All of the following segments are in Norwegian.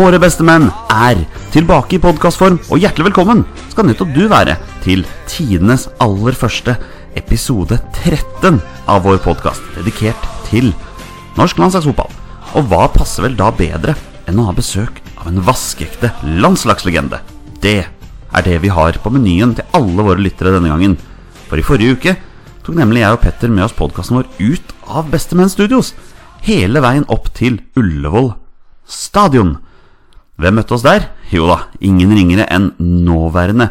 Våre beste menn er tilbake i podkastform, og hjertelig velkommen skal nettopp du være til tidenes aller første episode 13 av vår podkast, dedikert til norsk landslagsfotball. Og hva passer vel da bedre enn å ha besøk av en vaskeekte landslagslegende? Det er det vi har på menyen til alle våre lyttere denne gangen. For i forrige uke tok nemlig jeg og Petter med oss podkasten vår ut av Bestemenn Studios. Hele veien opp til Ullevål stadion. Hvem møtte oss der? Jo da, ingen ringere enn nåværende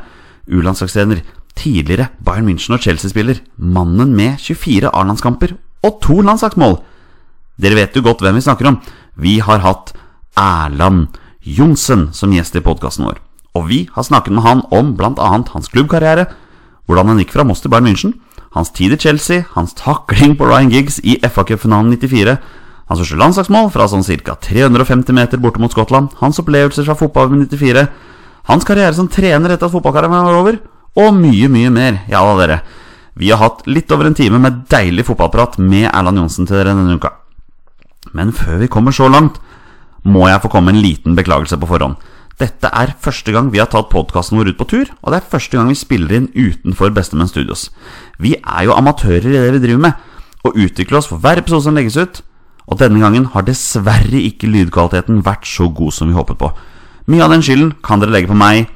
U-landslagstrener, tidligere Bayern München og Chelsea-spiller, mannen med 24 A-landskamper og to landslagsmål. Dere vet jo godt hvem vi snakker om. Vi har hatt Erland Johnsen som gjest i podkasten vår. Og vi har snakket med han om bl.a. hans klubbkarriere, hvordan han gikk fra Moss til Bayern München, hans tid i Chelsea, hans takling på Ryan Giggs i FA Cup-finalen 94, hans første landslagsmål fra sånn ca. 350 meter borte mot Skottland, hans opplevelser fra fotball i 94, hans karriere som trener etter at fotballkarrieren var over, og mye, mye mer. Ja da, dere. Vi har hatt litt over en time med deilig fotballprat med Erland Johnsen til dere denne uka. Men før vi kommer så langt, må jeg få komme en liten beklagelse på forhånd. Dette er første gang vi har tatt podkasten vår ut på tur, og det er første gang vi spiller inn utenfor Bestemenn Studios. Vi er jo amatører i det vi driver med, og utvikler oss for hver episode som legges ut. Og denne gangen har dessverre ikke lydkvaliteten vært så god som vi håpet på. Mye av den skylden kan dere legge på meg.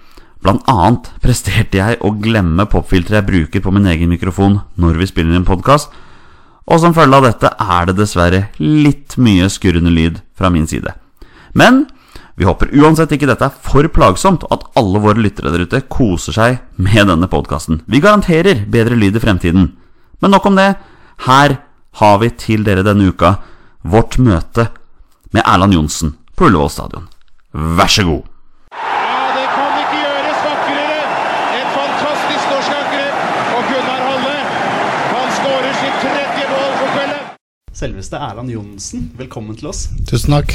Blant annet presterte jeg å glemme popfilteret jeg bruker på min egen mikrofon når vi spiller en podkast, og som følge av dette er det dessverre litt mye skurrende lyd fra min side. Men vi håper uansett ikke dette er for plagsomt, og at alle våre lyttere der ute koser seg med denne podkasten. Vi garanterer bedre lyd i fremtiden. Men nok om det. Her har vi til dere denne uka vårt møte med Erland Johnsen på Ullevål stadion. Vær så god. Selveste Erland Johnsen, velkommen til oss. Tusen takk.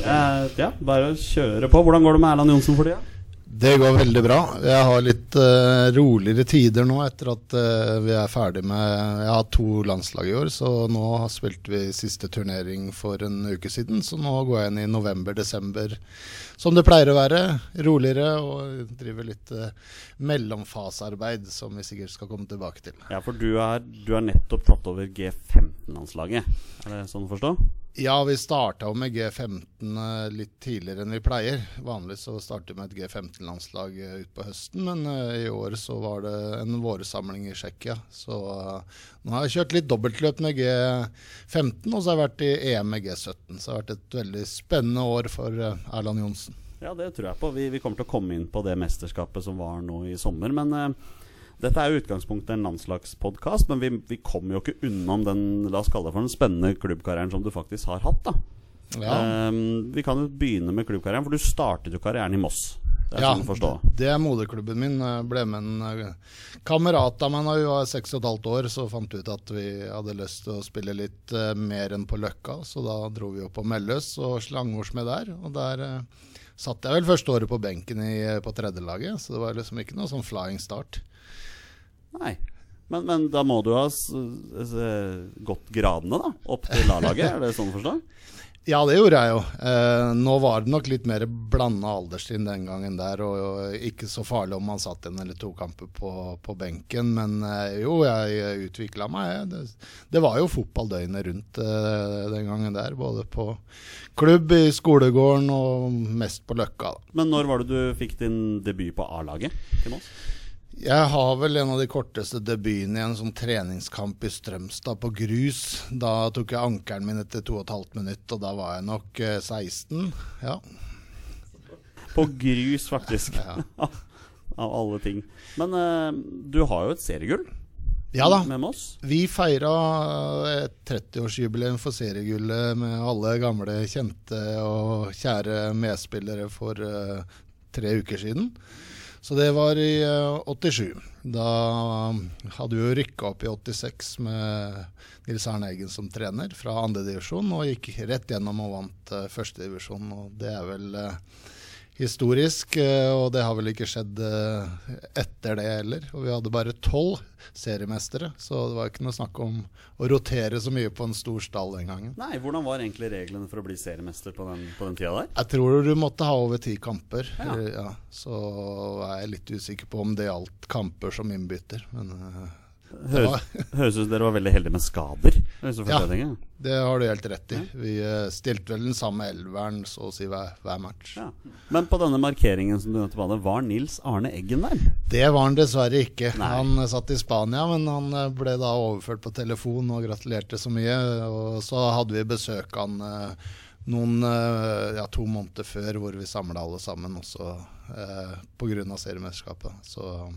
Eh, ja, Bare å kjøre på. Hvordan går det med Erland Johnsen for tida? Det går veldig bra. Jeg har litt uh, roligere tider nå etter at uh, vi er ferdig med Jeg har to landslag i år, så nå spilte vi siste turnering for en uke siden. Så nå går jeg inn i november-desember som det pleier å være. Roligere og driver litt uh, mellomfasearbeid, som vi sikkert skal komme tilbake til. Ja, for du er nettopp tatt over G15-landslaget. Er det sånn å forstå? Ja, vi starta jo med G15 eh, litt tidligere enn vi pleier. Vanligvis så starter vi med et G15-landslag uh, utpå høsten, men eh, i år så var det en vårsamling i Tsjekkia. Så eh, nå har jeg kjørt litt dobbeltløp med G15, og så har jeg vært i EM med G17. Så det har vært et veldig spennende år for eh, Erland Johnsen. Ja, det tror jeg på. Vi, vi kommer til å komme inn på det mesterskapet som var nå i sommer. Men eh, dette er jo utgangspunktet en landslagspodkast, men vi, vi kommer jo ikke unnom den la oss kalle det for den spennende klubbkarrieren som du faktisk har hatt. da Ja. um, Vi kan jo begynne med klubbkarrieren, for du startet jo karrieren i Moss. Det Ja, sånn. Det er moderklubben min. Jeg ble med en eh, kamerat av meg da vi var seks og et halvt år. Så fant vi ut at vi hadde lyst til å spille litt uh, mer enn på Løkka. Så da dro vi opp på Melløs og slang med der. Og der uh, satt jeg vel første året på benken i, på tredjelaget. Så det var liksom ikke noe sånn flying start. Nei. Men, men da må du ha s gått gradene, da? Opp til A-laget? Er det sånn å forstå? Ja, det gjorde jeg jo. Eh, nå var det nok litt mer blanda alderstrinn den gangen der, og, og ikke så farlig om man satt en eller to kamper på, på benken. Men eh, jo, jeg utvikla meg. jeg. Det, det var jo fotball døgnet rundt eh, den gangen der. Både på klubb, i skolegården og mest på Løkka. Da. Men når var det du fikk din debut på A-laget til Moss? Jeg har vel en av de korteste debutene i en sånn treningskamp i Strømstad på grus. Da tok jeg ankelen min etter to og et halvt minutt, og da var jeg nok eh, 16. Ja. På grus, faktisk. Av alle ting. Men uh, du har jo et seriegull ja da. Vi feira et 30-årsjubileum for seriegullet med alle gamle, kjente og kjære medspillere for uh, tre uker siden. Så det var i eh, 87. Da hadde vi jo rykka opp i 86 med Nils Arne Eggen som trener fra andredivisjon, og gikk rett gjennom og vant uh, førstedivisjon. Og det er vel eh, historisk, eh, og det har vel ikke skjedd eh, etter det heller. Og vi hadde bare tolv seriemestere, så det var ikke noe snakk om å rotere så mye på en stor stall den gangen. Nei, Hvordan var egentlig reglene for å bli seriemester på den, på den tida der? Jeg tror du måtte ha over ti kamper. Ja. Eh, Ja, så er jeg litt usikker på om det gjaldt kamper som innbytter. Men Høres, høres ut som dere var veldig heldige med skader. Ja. det har du helt rett i. Vi eh, stilte vel den samme elveren så å si hver, hver match. ja. Men på denne markeringen som du nettopp hadde, var Nils Arne Eggen der? Det var han dessverre ikke. Nei. Han eh, satt i Spania, men han eh, ble da overført på telefon og gratulerte så mye. Og så hadde vi besøk av han noen, ja, to måneder før hvor vi samla alle sammen, også eh, pga. seriemesterskapet. Så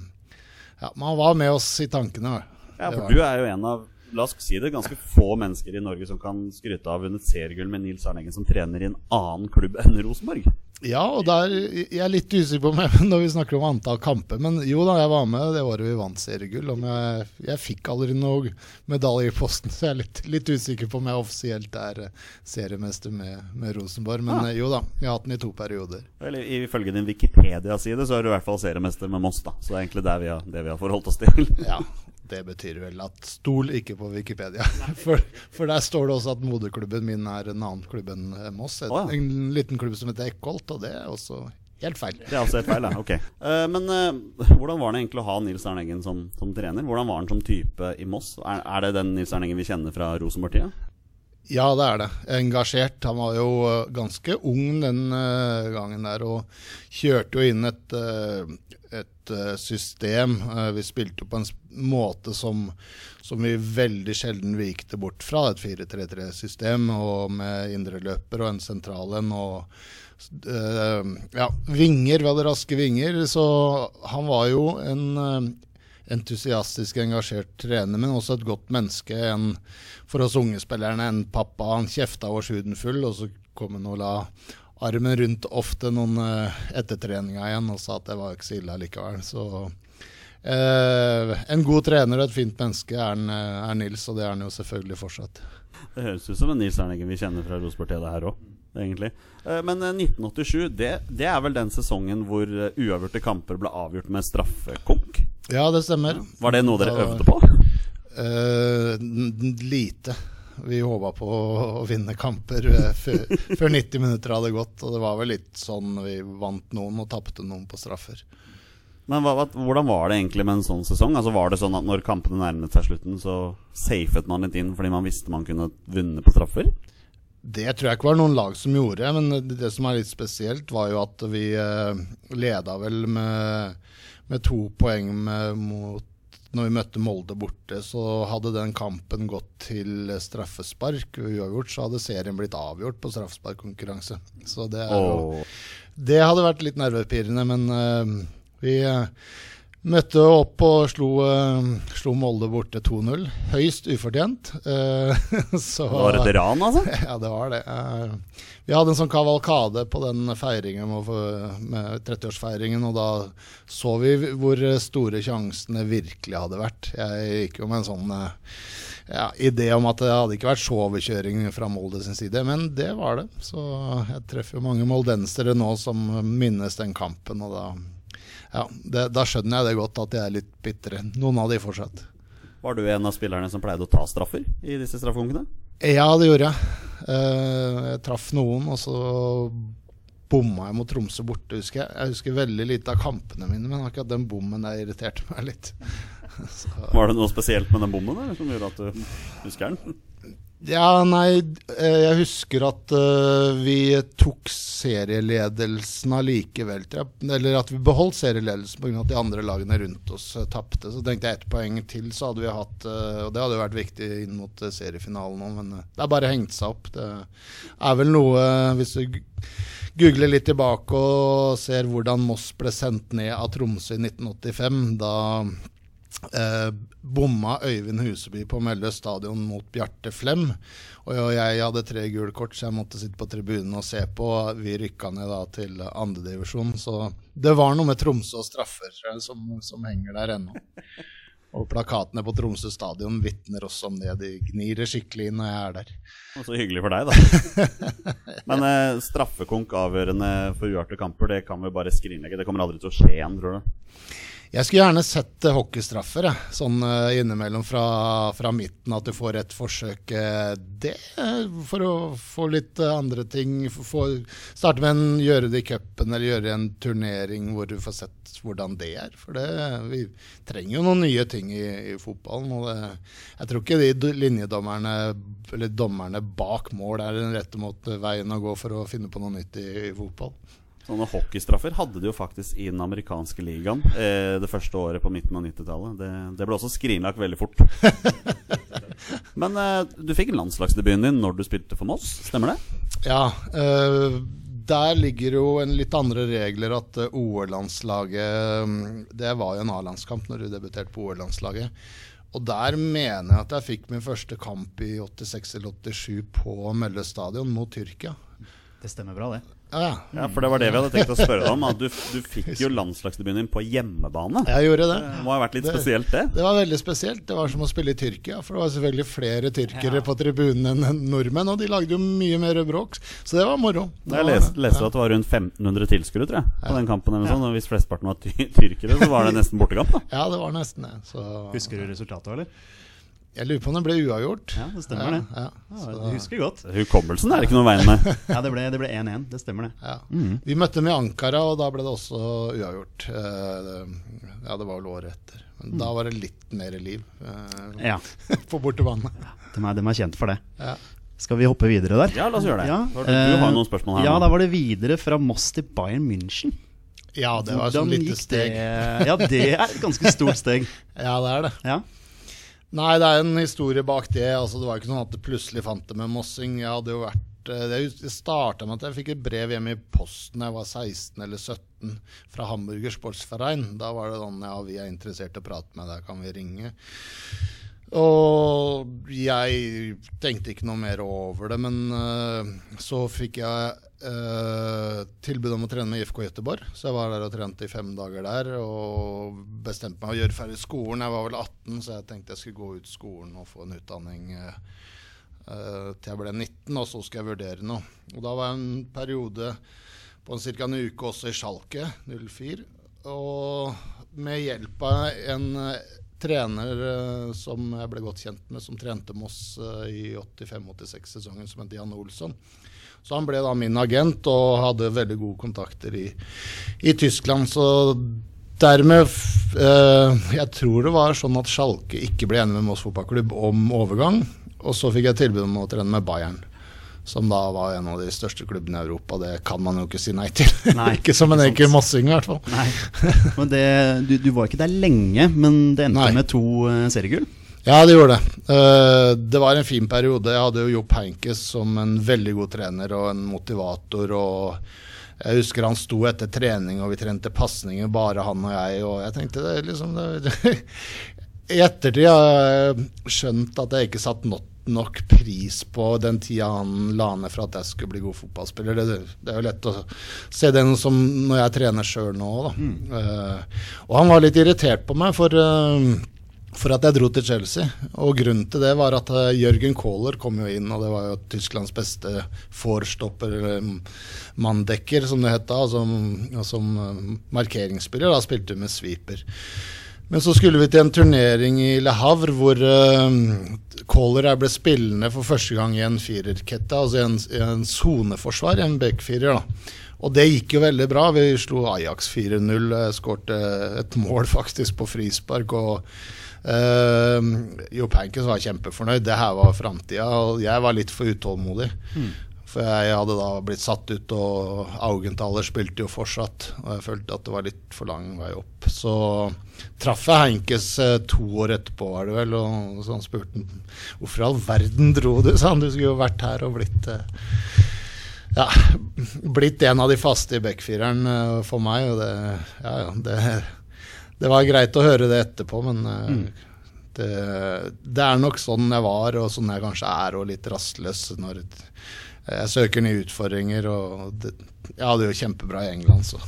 ja, men han var med oss i tankene. Ja, for du er jo en av La oss si det, ganske få mennesker i Norge som kan skryte av vunnet seriegull med Nils Arne Eggen som trener i en annen klubb enn Rosenborg. Ja, og der, jeg er litt usikker på meg når vi snakker om antall kamper. Men jo da, jeg var med det året vi vant seriegull. Om jeg, jeg fikk aldri noe medalje i posten, så jeg er litt, litt usikker på om jeg offisielt er eh, seriemester med, med Rosenborg. Men Ah. eh, jo da, vi har hatt den i to perioder. Eller Ifølge din Wikipedia-side så er du i hvert fall seriemester med Moss. da Så det er egentlig det vi har, det vi har forholdt oss til. Ja, det betyr vel at stol ikke på Wikipedia. For, for der står det også at moderklubben min er en annen klubb enn Moss. Et, oh, ja. En liten klubb som heter Eckholt, og det er også helt feil. Det er altså helt feil, ja. Ok. Uh, men uh, hvordan var det egentlig å ha Nils Arne Eggen som, som trener? Hvordan var han som type i Moss? Er, er det den Nils Arne Eggen vi kjenner fra Rosenborg-tida? Ja, det er det. Engasjert. Han var jo eh, ganske ung den gangen der, og kjørte jo inn et, et eh, system. Eh, vi spilte på en måte som, som vi veldig sjelden vikte bort fra, et 4-3-3-system, og med indreløper og en sentral en. eh, ja, vinger, vi hadde raske vinger, så han var jo en entusiastisk engasjert trener, men også et godt menneske. En, for oss unge spillerne, en pappa. Han kjefta oss huden full, og så kom han og la armen rundt ofte noen ettertreninger igjen og sa at det var ikke så ille allikevel. Så eh, en god trener og et fint menneske er, han, eh, er Nils, og det er han jo selvfølgelig fortsatt. Det høres ut som en Nils Arne vi kjenner fra Rosenborg-TV her òg, egentlig. Eh, men eh, 1987, det, det er vel den sesongen hvor eh, uavgjorte kamper ble avgjort med straffekonk? Ja, det stemmer. Var det noe dere øvde på? Eh, n- lite. Vi håpa på å vinne kamper eh, før, før 90 minutter hadde gått. Og det var vel litt sånn vi vant noen og tapte noen på straffer. Men hva, hvordan var det egentlig med en sånn sesong? Altså Var det sånn at når kampene nærmet seg slutten, så safet man litt inn fordi man visste man kunne vunne på straffer? Det tror jeg ikke var noen lag som gjorde, men det, det som er litt spesielt, var jo at vi eh, leda vel med, med to poeng med, mot når vi møtte Molde borte, så hadde den kampen gått til straffespark. Uavgjort så hadde serien blitt avgjort på straffesparkkonkurranse. Så det, er jo, det hadde vært litt nervepirrende, men uh, vi eh, møtte opp og slo, eh, slo Molde borte 2-0. Høyst ufortjent. Eh, så, det et ran, altså? ja, det var det. Eh, Vi hadde en sånn kavalkade på den feiringen med, med 30-årsfeiringen, og da så vi hvor store sjansene virkelig hadde vært. Jeg gikk jo med en sånn ja, idé om at det hadde ikke vært så overkjøring fra Molde sin side, men det var det. Så jeg treffer jo mange moldensere nå som minnes den kampen, og da ja, det, da skjønner jeg det godt at de er litt bitre. Noen av de fortsatt. Var du en av spillerne som pleide å ta straffer i disse straffekonkene? Ja, det gjorde jeg. Eh, jeg traff noen, og så bomma jeg mot Tromsø borte, husker jeg. Jeg husker veldig lite av kampene mine, men akkurat den bommen der irriterte meg litt. Så, Var det noe spesielt med den bommen der, som gjorde at du husker den? Ja, nei, eh, jeg husker at uh, vi tok serieledelsen allikevel. Eller at vi beholdt serieledelsen pga. at de andre lagene rundt oss uh, tapte. Så tenkte jeg ett poeng til, så hadde vi hatt uh, Og det hadde jo vært viktig inn mot seriefinalen òg, men det er bare hengt seg opp. Det er vel noe Hvis du googler litt tilbake og ser hvordan Moss ble sendt ned av Tromsø i 1985, da eh, bomma Øyvind Huseby på Mølle stadion mot Bjarte Flem. Og jeg hadde tre gule kort, så jeg måtte sitte på tribunen og se på. Vi rykka ned da til andredivisjon, så det var noe med Tromsø og straffer jeg, som, som henger der ennå. Og plakatene på Tromsø stadion vitner også om det. De gnir det skikkelig når jeg er der. Og Så hyggelig for deg, da. Men eh, straffekonk avgjørende for uavgjorte kamper, det kan vi bare skrinlegge. Det kommer aldri til å skje igjen, tror du? Jeg skulle gjerne sett eh, hockeystraffer, sånn eh, innimellom fra, fra midten. At du får et forsøk. eh, det For å få litt andre ting. Få, starte med en gjøre det i cupen eller gjøre en turnering hvor du får sett hvordan det er. For det, vi trenger jo noen nye ting i, i fotballen. Og det, jeg tror ikke de linjedommerne eller dommerne bak mål er den rette måte, veien å gå for å finne på noe nytt i, i fotball. Sånne hockeystraffer hadde de jo faktisk i den amerikanske ligaen eh, det første året på midten av 90-tallet. Det, det ble også skrinlagt veldig fort. Men eh, du fikk landslagsdebuten din når du spilte for Moss, stemmer det? Ja, Eh, der ligger jo en litt andre regler at øh, OL-landslaget mm, Det var jo en A-landskamp når du debuterte på OL-landslaget. Og der mener jeg at jeg fikk min første kamp i 86 eller 87 på Mølle stadion mot Tyrkia. Det stemmer bra, det. Ja, mm. Ja, for det var det vi hadde tenkt å spørre deg om. At du, du fikk jo landslagsdebuten din på hjemmebane. Jeg gjorde det. Det må ha vært litt Det- spesielt, det. Det var veldig spesielt. Det var som å spille i Tyrkia. For det var selvfølgelig flere tyrkere på tribunen enn nordmenn, og de lagde jo mye mer bråk. Så det var moro. Det Jeg var leste, det. leste at det var rundt 1500 tilskuere tror jeg, på den kampen. Eller sånn og hvis flesteparten var ty tyrkere, så var det nesten bortekamp. da Ja, det var nesten det. Så Husker du resultatet, eller? Jeg lurer på om det ble uavgjort. Ja, det stemmer det. Ja, Ja, du husker godt. Hukommelsen er det ikke noe veien med. Ja, det ble 1-1. Det stemmer, det. Ja. Vi møtte dem i Ankara, og da ble det også uavgjort. Eh, Ja, det var vel året etter. Men da var det litt mer liv eh, Ja, på bortebane. de er, de er kjent for det. Ja. Skal vi hoppe videre der? Ja, la oss gjøre det. Ja, Du har jo eh, noen spørsmål her Ja, da var det videre fra Moss til Bayern München. ja, det var et lite steg. det? Ja, det er et ganske stort steg. Ja, det er det. Ja. Nei, det er en historie bak det. Altså, det var ikke sånn at det plutselig fant det med mossing. Jeg hadde jo vært eh, Det starta med at jeg fikk et brev hjemme i posten da jeg var 16 eller 17 fra Hamburger Sportsverein. Da var det sånn Ja, vi er interessert i å prate med deg, kan vi ringe? Og jeg tenkte ikke noe mer over det, men eh, så fikk jeg eh, tilbud om å trene med IFK Göteborg. Så jeg var der og trente i fem dager der, og bestemte meg å gjøre ferdig skolen. Jeg var vel 18, så jeg tenkte jeg skulle gå ut skolen og få en utdanning eh, til jeg ble 19, og så skulle jeg vurdere noe. Og da var jeg en periode på ca. en uke også i Schalke 04. Og med hjelp av en trener som jeg ble godt kjent med, som trente Moss i 85-86-sesongen, som het Jan Olsson. Så han ble da min agent og hadde veldig gode kontakter i, i Tyskland. Så dermed eh, Jeg tror det var sånn at Schalke ikke ble enig med Moss fotballklubb om overgang. Og så fikk jeg tilbud om å trene med Bayern, som da var en av de største klubbene i Europa. Det kan man jo ikke si nei til. Nei, ikke som en enkel mossing, i hvert fall. Nei. Men det, du, du var ikke der lenge, men det endte Nei. med to eh, seriegull. Ja, det gjorde det. Eh, det var en fin periode. Jeg hadde jo Jopp Heinkes som en veldig god trener og en motivator. og Jeg husker han sto etter trening, og vi trente pasninger, bare han og jeg. Og jeg tenkte det liksom det, I ettertid har jeg skjønt at jeg ikke satt nok, pris på den tida han la ned for at jeg skulle bli god fotballspiller. Det, det er jo lett å se den som når jeg trener sjøl nå, da. Eh, og han var litt irritert på meg, for eh, for at jeg dro til Chelsea. Og grunnen til det var at eh, Jørgen Kohler kom jo inn, og det var jo Tysklands beste forstopper, eller mm, manndekker, som det het da. Som, som eh, markeringsspiller. Da spilte vi med sweeper. Men så skulle vi til en turnering i Le Havre hvor uh, Kohler ble spillende for første gang i en firerkette, altså i en, soneforsvar, en en backfirer. da. Og det gikk jo veldig bra. Vi slo Ajax 4-0, eh, skårte et mål faktisk på frispark. og Uh, jo Pankins var kjempefornøyd. Det her var framtida. Og jeg var litt for utålmodig. For jeg hadde da blitt satt ut, og Augenthaler spilte jo fortsatt. Og jeg følte at det var litt for lang vei opp. Så traff jeg Heinkes eh, to år etterpå, var det vel. Og så han spurte han, hvorfor i all verden dro du, sa han. Du skulle jo vært her og blitt eh, ja, blitt en av de faste i backfireren eh, for meg. Og det, ja, ja, det, det var greit å høre det etterpå, men mm. det, det er nok sånn jeg var, og sånn jeg kanskje er, og litt rastløs når jeg søker nye utfordringer. Og det, jeg hadde jo kjempebra i England, så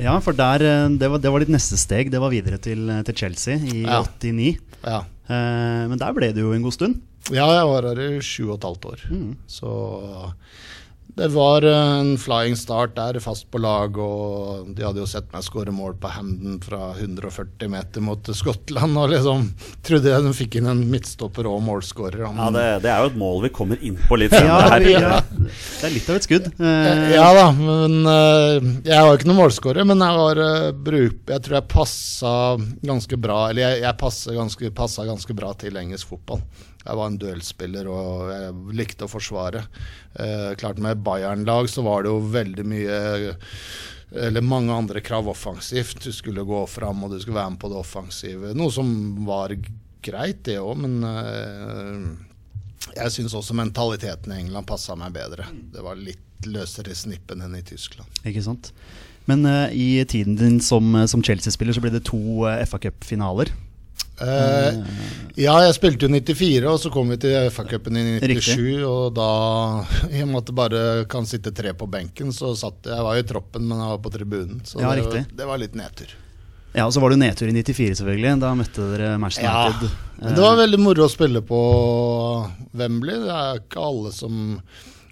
Ja, for der, eh, det, var, det var ditt neste steg. Det var videre til, eh, til Chelsea i Ja. 89. ja. Eh, men der ble det jo en god stund. Ja, jeg var her i sju og et halvt år. Mm. Så Det var eh, en flying start der, fast på lag, og de hadde jo sett meg skåre mål på Hamden fra 140 meter mot Skottland, og liksom trodde jeg de fikk inn en midtstopper og målskårer. Ja, det, det er jo et mål vi kommer inn på litt Ja, senere her. ja, det er litt av et skudd. Eh, Ja da, men eh, jeg var ikke noen målskårer, men jeg var bruk... Jeg tror jeg passa ganske bra Eller jeg, jeg passa ganske, ganske bra til engelsk fotball. Jeg var en duellspiller og jeg likte å forsvare. Eh, klart Med Bayern-lag så var det jo veldig mye eller mange andre krav offensivt. Du skulle gå fram og du skulle være med på det offensive. Noe som var greit, det òg, men eh, jeg syns også mentaliteten i England passa meg bedre. Det var litt løsere snippen enn i Tyskland. Ikke sant. Men uh, i tiden din som, som Chelsea-spiller så ble det to uh, FA Cup-finaler. Eh, ja, jeg spilte jo 94, og så kom vi til FA-cupen i 97. Riktig. Og da, i og med at det bare kan sitte tre på benken, så satt jeg var jo i troppen, men jeg var på tribunen. Så Ja, det, riktig. det var litt nedtur. Ja, og så var det jo nedtur i 94, selvfølgelig. Da møtte dere Manchester Ja, United. men det var veldig moro å spille på Wembley. Det er ikke alle som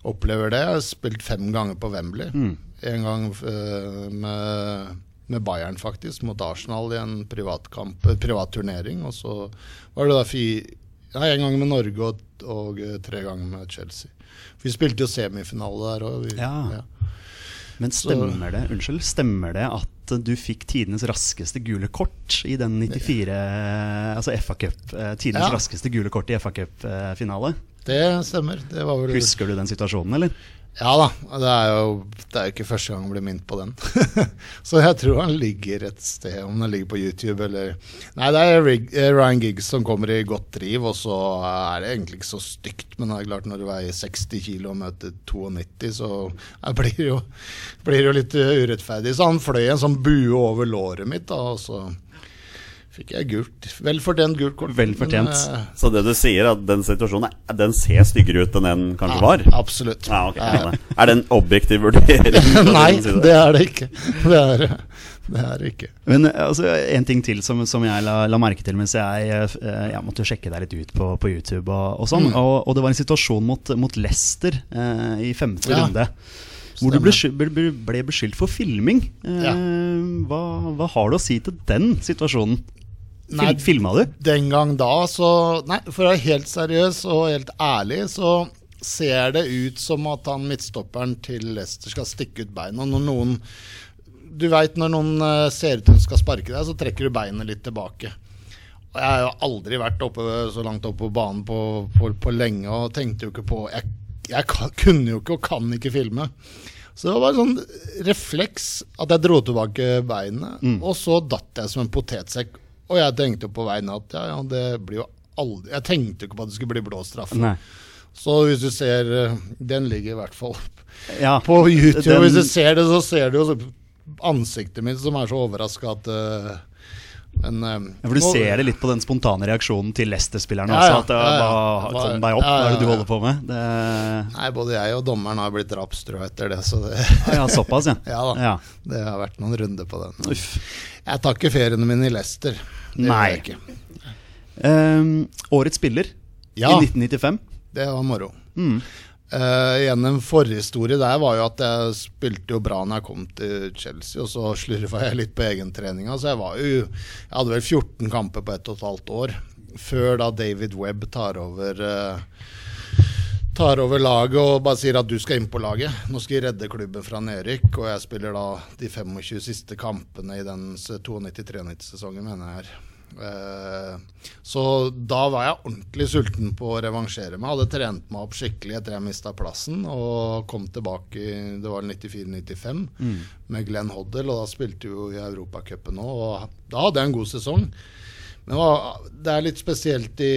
opplever det. Jeg har spilt fem ganger på Wembley. Mm. En gang uh, med, med Bayern, faktisk, mot Arsenal i en privatkamp, eh, privat turnering. Og så var det da fire nei, en gang med Norge og, og eh, tre ganger med Chelsea. Vi spilte jo semifinale der òg. Ja. Men stemmer det, unnskyld, stemmer det at du fikk tidenes raskeste gule kort i den 94 Altså FA Cup, eh, tidenes Ja. raskeste gule kort i FA Cup-finale? Det stemmer. Det var vel Husker du den situasjonen, eller? Ja da. Det er jo det er jo ikke første gang jeg blir minnet på den. så jeg tror han ligger et sted, om den ligger på YouTube eller Nei, det er eh, Ryan Giggs som kommer i godt driv, og så er det egentlig ikke så stygt. Men det er klart når du veier 60 kg og møter 92, så det blir jo, jo litt eh, urettferdig. Så han fløy en sånn bue over låret mitt, da, og så fikk jeg gult. Vel fortjent gult kort. Vel fortjent. Men, uh, Så det du sier, at den situasjonen Den ser styggere ut enn den kanskje var? ja, absolutt. Ja, okay. Ja, ja. Er det en objektiv vurdering? Nei, det er det ikke. Det er det er det ikke. Men eh, altså, en ting til som, som jeg la, la merke til mens jeg, eh, jeg måtte jo sjekke deg litt ut på, på YouTube, og, og sånn, Mm. og, og det var en situasjon mot, mot Leicester eh, i femte Ja, runde. Hvor du ble, stemmer. sky- ble, ble beskyldt for filming. Eh, Ja. hva, hva har du å si til den situasjonen? Nei, Fil, filma du? Den gang da, så Nei, for å være helt seriøs og helt ærlig, så ser det ut som at han midtstopperen til Leicester skal stikke ut beina. Når noen Du veit når noen eh, ser ut som skal sparke deg, så trekker du beinet litt tilbake. Og Jeg har jo aldri vært oppe, så langt oppe på banen på, på, på lenge og tenkte jo ikke på Jeg, jeg kan, kunne jo ikke og kan ikke filme. Så det var en sånn refleks at jeg dro tilbake beinet, og så datt jeg som en potetsekk. Og jeg tenkte jo på veien at ja, ja, det blir jo aldri Jeg tenkte jo ikke på at det skulle bli blå straffe. Nei. Så hvis du ser eh, Den ligger i hvert fall Ja, på YouTube. Den- Hvis du ser det, så ser du jo ansiktet mitt som er så overraska at uh, Men um, Ja, For du nå- ser det litt på den spontane reaksjonen til Leicester-spillerne Ja, ja, også. At Kom deg opp, hva er det du holder på med? Det, Nei, både jeg og dommeren har blitt drapstrua etter det, så det, ja, såpass, ja. ja da. Ja. Det har vært noen runder på den. Uff. Jeg tar ikke feriene mine i Leicester. Det gjør Nei. jeg ikke. Um, årets spiller Ja. i 1995. Det var moro. Mm. Eh, igjen En forhistorie der var jo at jeg spilte jo bra når jeg kom til Chelsea, og så slurva jeg litt på egentreninga. Så jeg var jo Jeg hadde vel 14 kamper på ett og et halvt år. Før da David Webb tar over eh, Tar over laget og bare sier at du skal inn på laget. Nå skal jeg redde klubben fra nedrykk. Og jeg spiller da de 25 siste kampene i den 92-93-sesongen, mener jeg. her. Eh, så da var jeg ordentlig sulten på å revansjere meg. Hadde trent meg opp skikkelig etter jeg mista plassen og kom tilbake i det var 94-95 med Glenn Hoddle. Og da spilte vi jo i Europacupen òg, og da hadde jeg en god sesong. Men det er litt spesielt i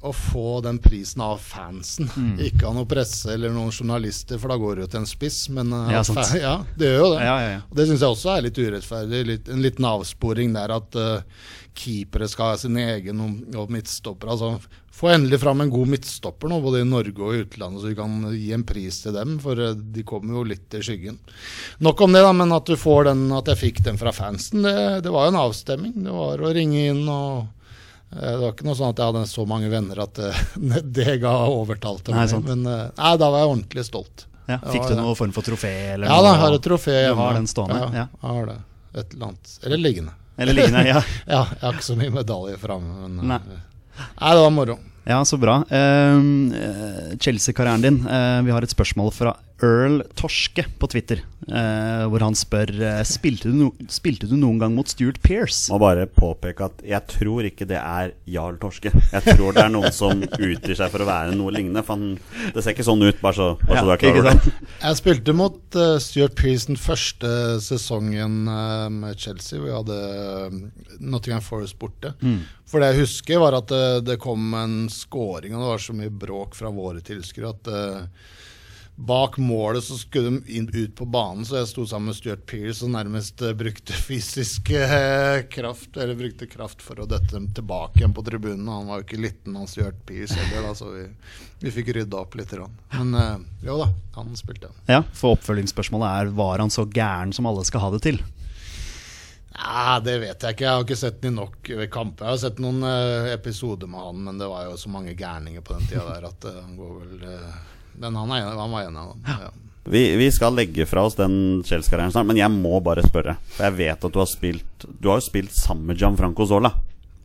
å få den prisen av fansen. Ikke av noe presse eller noen journalister, for da går det jo til en spiss. Men eh, Ja, ja, det gjør jo det. Ja, ja, Det syns jeg også er litt urettferdig. Litt, en liten avsporing der at uh, keepere skal ha sin egen og, og midtstopper. Altså, få endelig fram en god midtstopper nå, både i Norge og i utlandet, så vi kan gi en pris til dem. For eh, de kommer jo litt i skyggen. Nok om det, da, men at du får den, at jeg fikk den fra fansen, det, det var jo en avstemming. Det var å ringe inn og eh, det var ikke noe sånn at jeg hadde så mange venner at eh, det ga overtalt til Nei, meg. sant. Men nei, da var jeg ordentlig stolt. Ja, fikk du noen form for trofé? Eller Ja da, jeg har et trofé Du har den stående? Ja, Ja. jeg har det. Et eller annet. Eller liggende. Eller liggende? Ja. Ja, jeg har ikke så mye medaljer framme, men Nei. Nei, det var moro. Ja, så bra. Eh, Chelsea-karrieren din. Uh, vi har et spørsmål fra Earl Torske på Twitter. eh, hvor han spør eh, spilte, du no spilte du noen gang mot Stuart Pearce. Må bare påpeke at jeg tror ikke det er Jarl Torske. Jeg tror det er noen som utgir seg for å være noe lignende. For han, det ser ikke sånn ut, bare så, bare så du er klar over det. Jeg spilte mot uh, Stuart Pearce den første sesongen uh, med Chelsea. Vi hadde eh, Nottingham Forest borte. For det jeg husker, var at det, det kom en scoring, og det var så mye bråk fra våre tilskuere at Bak målet så skulle de inn, ut på banen, så jeg sto sammen med Stuart Pearce og nærmest eh, brukte fysisk eh, kraft Eller brukte kraft for å døtte dem tilbake igjen på tribunen. Han var jo ikke liten, han Stuart Pearce heller, da, så vi, vi fikk rydda opp litt. Men eh, jo da, han spilte. Ja, For oppfølgingsspørsmålet er var han så gæren som alle skal ha det til. Nei, Det vet jeg ikke. Jeg har ikke sett den i nok ved kamper. Jeg har sett noen eh, episoder med han, men det var jo så mange gærninger på den tida der at eh, han går vel Men han, er, han var en av dem. Ja. Vi, vi skal legge fra oss den Chelsea-karrieren snart, men jeg må bare spørre. For jeg vet at du har spilt Du har jo spilt sammen med Gianfranco Zola.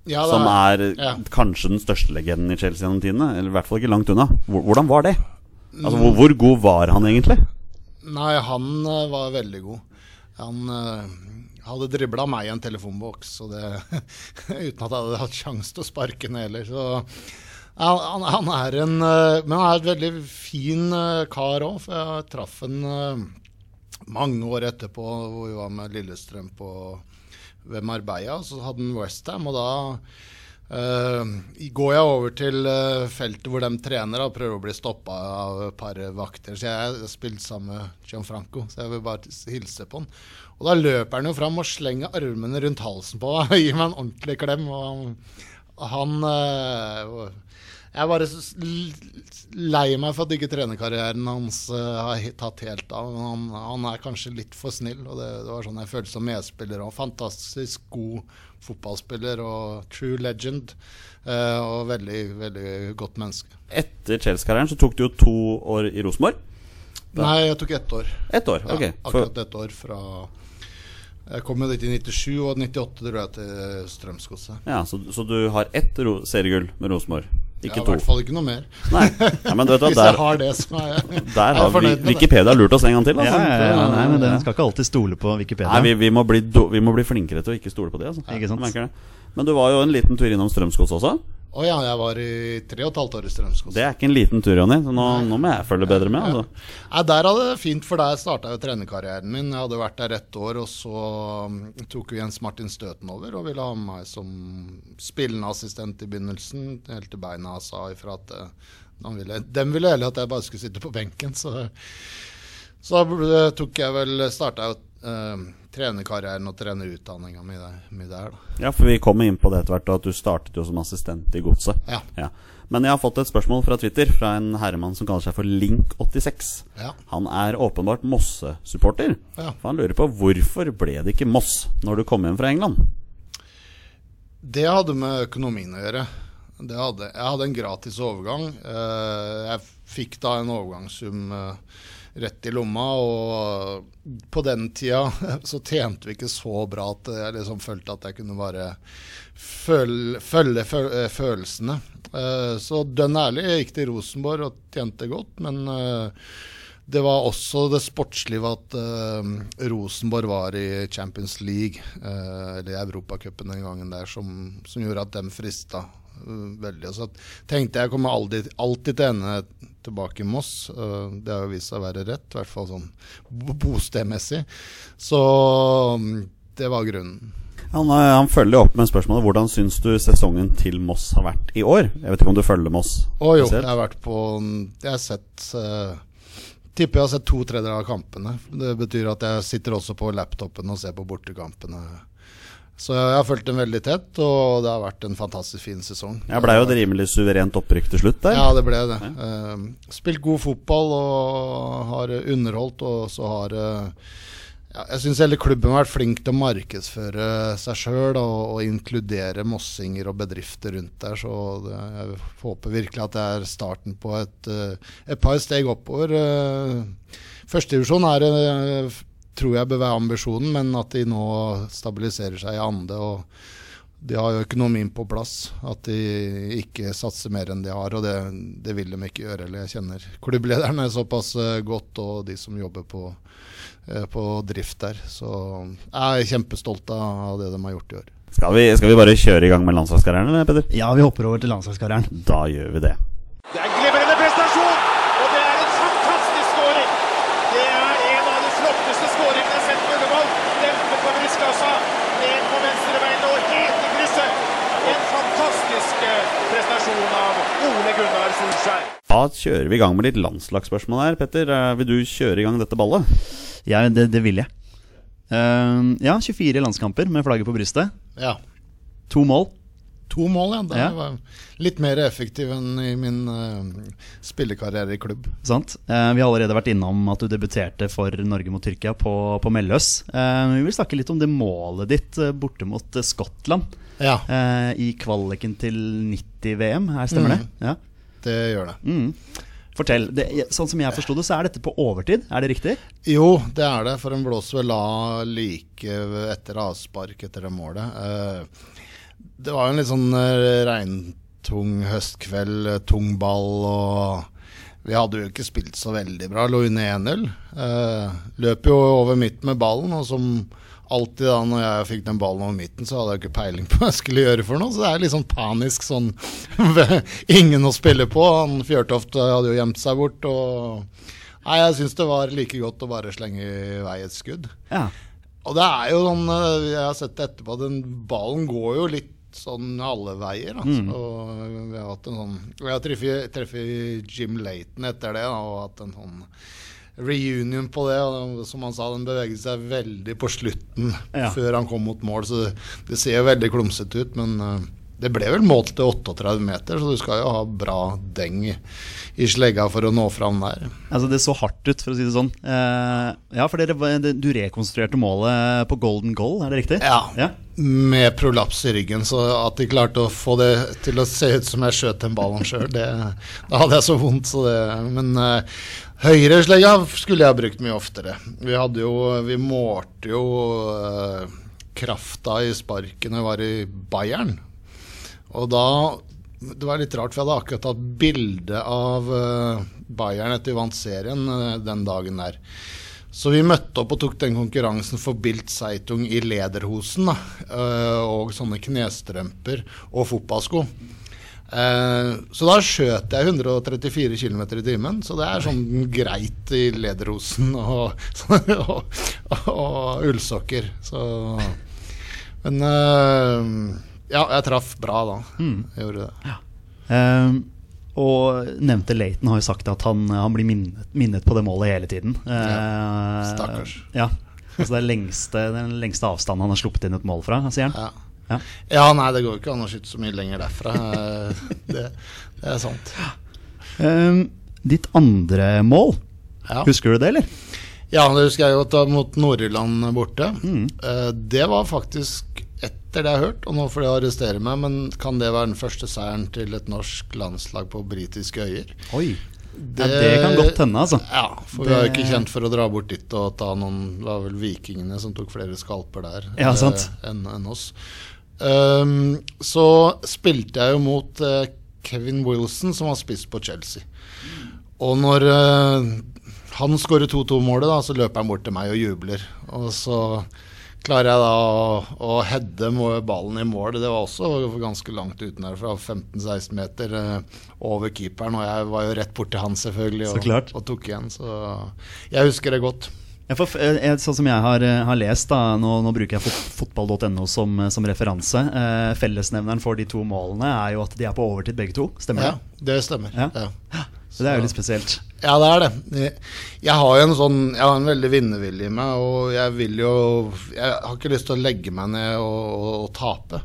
Ja, det som er ja. kanskje den største legenden i Chelsea gjennom tidene. Eller i hvert fall ikke langt unna. Hvordan var det? Altså, hvor, hvor god var han egentlig? Nei, han eh, var veldig god. Han uh, hadde dribla meg i en telefonboks, og det, uten at jeg hadde hatt sjanse til å sparke den heller. Så han, han, er en eh, Men han er et veldig fin eh, kar òg, jeg traff han eh, mange år etterpå, hvor vi var med Lillestrøm på, ved Marbella. Så hadde han Westham, og da Uh, går jeg over til uh, feltet hvor de trener og prøver å bli stoppa av et par vakter. Så jeg har sammen med Gianfranco, så jeg vil bare hilse på han. Og da løper han jo fram og slenger armene rundt halsen på meg og gir meg en ordentlig klem. Og han, han eh, Jeg bare lei meg for at ikke trenerkarrieren hans eh, har tatt helt av. Men han, han er kanskje litt for snill, og det, det var sånn jeg følte som medspiller. Og fantastisk god fotballspiller og true legend. eh, og veldig, veldig godt menneske. Etter Chelsea-karrieren så tok du jo to år i Rosenborg. Nei, jeg tok ett år. Ett år, ok. Ja, akkurat ett år fra Jeg kom jo dit i 97, og 98 dro jeg til Strømsgodset. ja, så, så du har ett seriegull med Rosenborg, Jeg ja, har i hvert fall ikke noe mer. Nei, ja, men du vet hva, Hvis der, jeg har det, så er jeg, der er har vi. Wikipedia lurt oss en gang til. Altså. ja, ja, nei, men Den skal ikke alltid stole på Wikipedia. Nei, vi, vi, må bli do, vi må bli flinkere til å ikke stole på det. Altså. Ikke sant? Men du var jo en liten tur innom Strømsgods også. Å ja, jeg var i tre og et halvt år i Strømsgodset. Det er ikke en liten tur, Jonny. Så nå, nå må jeg følge bedre med. Altså. Nei, Der hadde det fint, for der starta jo trenerkarrieren min. Jeg hadde vært der ett år, og så um, tok jo Jens Martin Støten over og ville ha meg som spillende assistent i begynnelsen, helt til beina sa ifra at de ville, dem ville heller at jeg bare skulle sitte på benken. Så, så tok jeg vel starta jo eh, trenerkarrieren og trenerutdanninga mi der. Da. Ja, for vi kommer inn på det etter hvert, at du startet jo som assistent i Godset. Ja. Men jeg har fått et spørsmål fra Twitter fra en herremann som kaller seg for Link86. Ja. Han er åpenbart Mosse-supporter. Ja. For han lurer på hvorfor ble det ikke Moss når du kom hjem fra England? Det hadde med økonomien å gjøre. Det hadde, jeg hadde en gratis overgang. Eh, jeg fikk da en overgangssum eh, rett i lomma, og på den tida så tjente vi ikke så bra at jeg liksom følte at jeg kunne bare følge, følge føl- eh, følelsene. Eh, så dønn ærlig, jeg gikk til Rosenborg og tjente godt, men eh, det var også det sportslige at Rosenborg var i Champions League, eller Europacupen den gangen der, som, som gjorde at dem frista veldig. Og så tenkte jeg jeg kommer aldri, alltid til å ende tilbake i Moss. Eh, det har jo vist seg å være rett, i hvert fall sånn bostedmessig. Så mm, det var grunnen. Han, eh, han følger opp med spørsmålet hvordan syns du sesongen til Moss har vært i år? Jeg vet ikke om du følger Moss? Å jo, jeg har vært på Jeg har sett eh, Tipper jeg har sett to tredjedeler av kampene. Det betyr at jeg sitter også på laptopen og ser på bortekampene. Så jeg har fulgt dem veldig tett, og det har vært en fantastisk fin sesong. Jeg blei jo et rimelig suverent opprykk til slutt der. Ja, det ble det. Ja. spilt god fotball og har underholdt, og så har eh, ja, jeg syns hele klubben har vært flink til å markedsføre seg sjøl og, og, inkludere mossinger og bedrifter rundt der. Så det, jeg håper virkelig at det er starten på et, eh, et par steg oppover. Eh, Førstedivisjon er eh, tror jeg bør være ambisjonen, men at de nå stabiliserer seg i ande. og de har jo økonomien på plass. At de ikke satser mer enn de har. Og det, det vil de ikke gjøre. Eller jeg kjenner klubblederne såpass godt, og de som jobber på Eh, på drift der. Så jeg er kjempestolt av det de har gjort i år. Skal vi, skal vi bare kjøre i gang med landslagskarrieren, eller, Petter? Ja, vi hopper over til landslagskarrieren. Da gjør vi det. Det er en glimrende prestasjon, og det er en fantastisk skåring. Det er en av de flotteste skåringene jeg har sett på Ullevål. Dempet på brystkassa, ned på venstrebeina og helt i krysset. En fantastisk eh, prestasjon av Ole Gunnar Solskjær. Da kjører vi i gang med litt landslagsspørsmål her, Petter. Eh, vil du kjøre i gang dette ballet? Ja, det, det vil jeg. Uh, ja, 24 landskamper med flagget på brystet. Ja. To mål. To mål, ja. Det Ja. var litt mer effektiv enn i min uh, spillekarriere i klubb. Sant? Uh, vi har allerede vært innom at du debuterte for Norge mot Tyrkia på, på Melløs. Eh, vi vil snakke litt om det målet ditt borte mot Skottland Ja, eh, i kvaliken til 90-VM. Her stemmer Mm. det? Ja. Det gjør det. Mm. Fortell. Det, sånn som jeg forsto det, så er dette på overtid. Er det riktig? Jo, det er det, for en blåser vel av like etter avspark etter det målet. Eh, Det var jo en litt sånn eh, regntung høstkveld, eh, tung ball og Vi hadde jo ikke spilt så veldig bra, lå under 1-0. Eh, Løp jo over midten med ballen, og som alltid da når jeg fikk den ballen over midten, så hadde jeg ikke peiling på hva jeg skulle gjøre for noe. Så det er litt sånn panisk sånn Ingen å spille på. Han Fjørtoft hadde jo gjemt seg bort. og Nei, jeg syns det var like godt å bare slenge i vei et skudd. Ja. Og det er jo sånn eh, Jeg har sett det etterpå, den ballen går jo litt sånn alle veier. Altså. Og vi har hatt en sånn Jeg treffet Jim Layton etter det, da, og hatt en sånn reunion på det. Og som han sa, den beveget seg veldig på slutten Ja. før han kom mot mål, så det, det ser jo veldig klumsete ut. Men eh, det ble vel målt til 38 meter, så du skal jo ha bra deng i, slegga for å nå fram der. Altså Det så hardt ut, for å si det sånn. Eh, ja, for dere, du rekonstruerte målet på golden goal, er det riktig? Ja. ja. med prolaps i ryggen, så at de klarte å få det til å se ut som jeg skjøt den ballen sjøl, da hadde jeg så vondt. Så det, men uh, høyreslegga skulle jeg ha brukt mye oftere. Vi hadde jo Vi målte jo eh, krafta i sparkene var i Bayern. Og da Det var litt rart, for jeg hadde akkurat tatt bilde av eh, Bayern etter vi vant serien eh, den dagen der. Så vi møtte opp og tok den konkurransen for Bilt Seitung i lederhosen. Da, eh, og sånne knestrømper og fotballsko. Så da skjøt jeg 134 km i timen, så det er sånn greit i lederhosen og, og, og ullsokker. Så Men ja, jeg traff bra da. Jeg gjorde det. Eh, og nevnte Leighton har jo sagt at han, han blir minnet, minnet på det målet hele tiden. Ja. stakkars. Ja, altså det er lengste, den lengste avstanden han har sluppet inn et mål fra, sier han. Ja. Ja. ja, nei, det går ikke an å skyte så mye lenger derfra. Det, det er sant. Um, ditt andre mål, Ja. husker du det, eller? Ja, det husker jeg godt mot Nord-Irland borte. Eh, det var faktisk etter det jeg har hørt, og nå får de arrestere meg, men kan det være den første seieren til et norsk landslag på britiske øyer? Oi. Ja, det kan godt hende, altså. Ja, for vi er jo ikke kjent for å dra bort dit og ta noen Det var vel vikingene som tok flere skalper der Ja, eh, sant. enn enn oss. Um, så spilte jeg jo mot uh, Kevin Wilson, som var spiss på Chelsea. Og når uh, han skårer 2-2-målet, da, så løper han bort til meg og jubler. Og så klarer jeg da å, å heade ballen i mål. Det var også ganske langt uten her, 15-16 meter eh, over keeperen. Og jeg var jo rett borti han, selvfølgelig, og, og tok igjen. Så jeg husker det godt. For, eh, eh, sånn som jeg har, har lest, da, nå, nå bruker jeg fotball.no som, som referanse. Eh, fellesnevneren for de to målene er jo at de er på overtid begge to. Stemmer Ja, det? det stemmer. Ja. Ja. Så det er jo litt spesielt. Ja, det er det. Jeg- har jo en sånn Jeg har en veldig vinnervilje i meg, og jeg vil jo Jeg har ikke lyst til å legge meg ned og, og, og tape.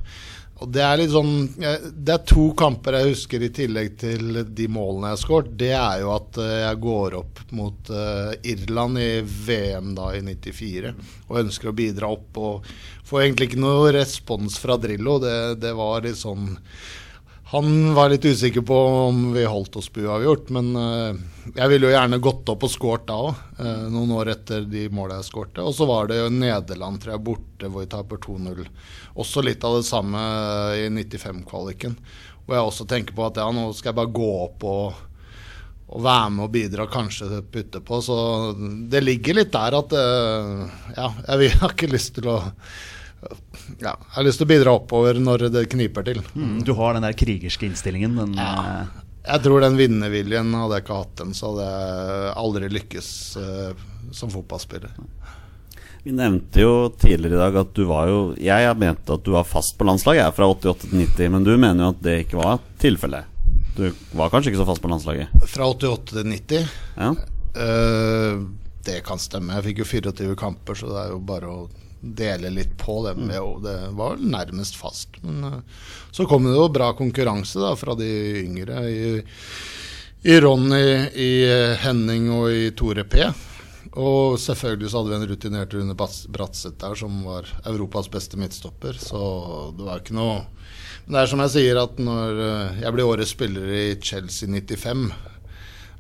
Og det er litt sånn Det er to kamper jeg husker i tillegg til de målene jeg har skåret. Det er jo at eh, jeg går opp mot eh, Irland i VM da i 94 og ønsker å bidra opp. Og får egentlig ikke noe respons fra Drillo. Det, det var litt sånn Han var litt usikker på om vi holdt oss på uavgjort, men eh, jeg ville jo gjerne gått opp og skåret da òg, noen år etter de måla jeg skårte. Og så var det jo Nederland, tror jeg, borte hvor vi taper 2-0. Også litt av det samme i 95-kvaliken. Hvor jeg også tenker på at ja, nå skal jeg bare gå opp og, og være med og bidra, kanskje putte på. Så det ligger litt der at eh, Ja, jeg har ikke lyst til å ja, jeg har lyst til å bidra oppover når det kniper til. Mm, du har den der krigerske innstillingen. Den, Ja. eh, Jeg tror den vinnerviljen hadde jeg ikke hatt den, så hadde jeg aldri lykkes uh, som fotballspiller. Vi nevnte jo tidligere i dag at du var jo Jeg har ment at du var fast på landslaget, jeg er fra 88 til 90, men du mener jo at det ikke var tilfellet. Du var kanskje ikke så fast på landslaget? Fra 88 til 90 Ja. Uh, Det kan stemme. Jeg fikk jo 24 kamper, så det er jo bare å dele litt på det. Men det, det var nærmest fast. Men eh, så kom det jo bra konkurranse da fra de yngre. I, i Ronny, i eh, Henning og i Tore P. Og selvfølgelig så hadde vi en rutinert Rune Bratseth der som var Europas beste midtstopper, så det var ikke noe Men det er som jeg sier, at når eh, jeg ble årets spiller i Chelsea 95 eh,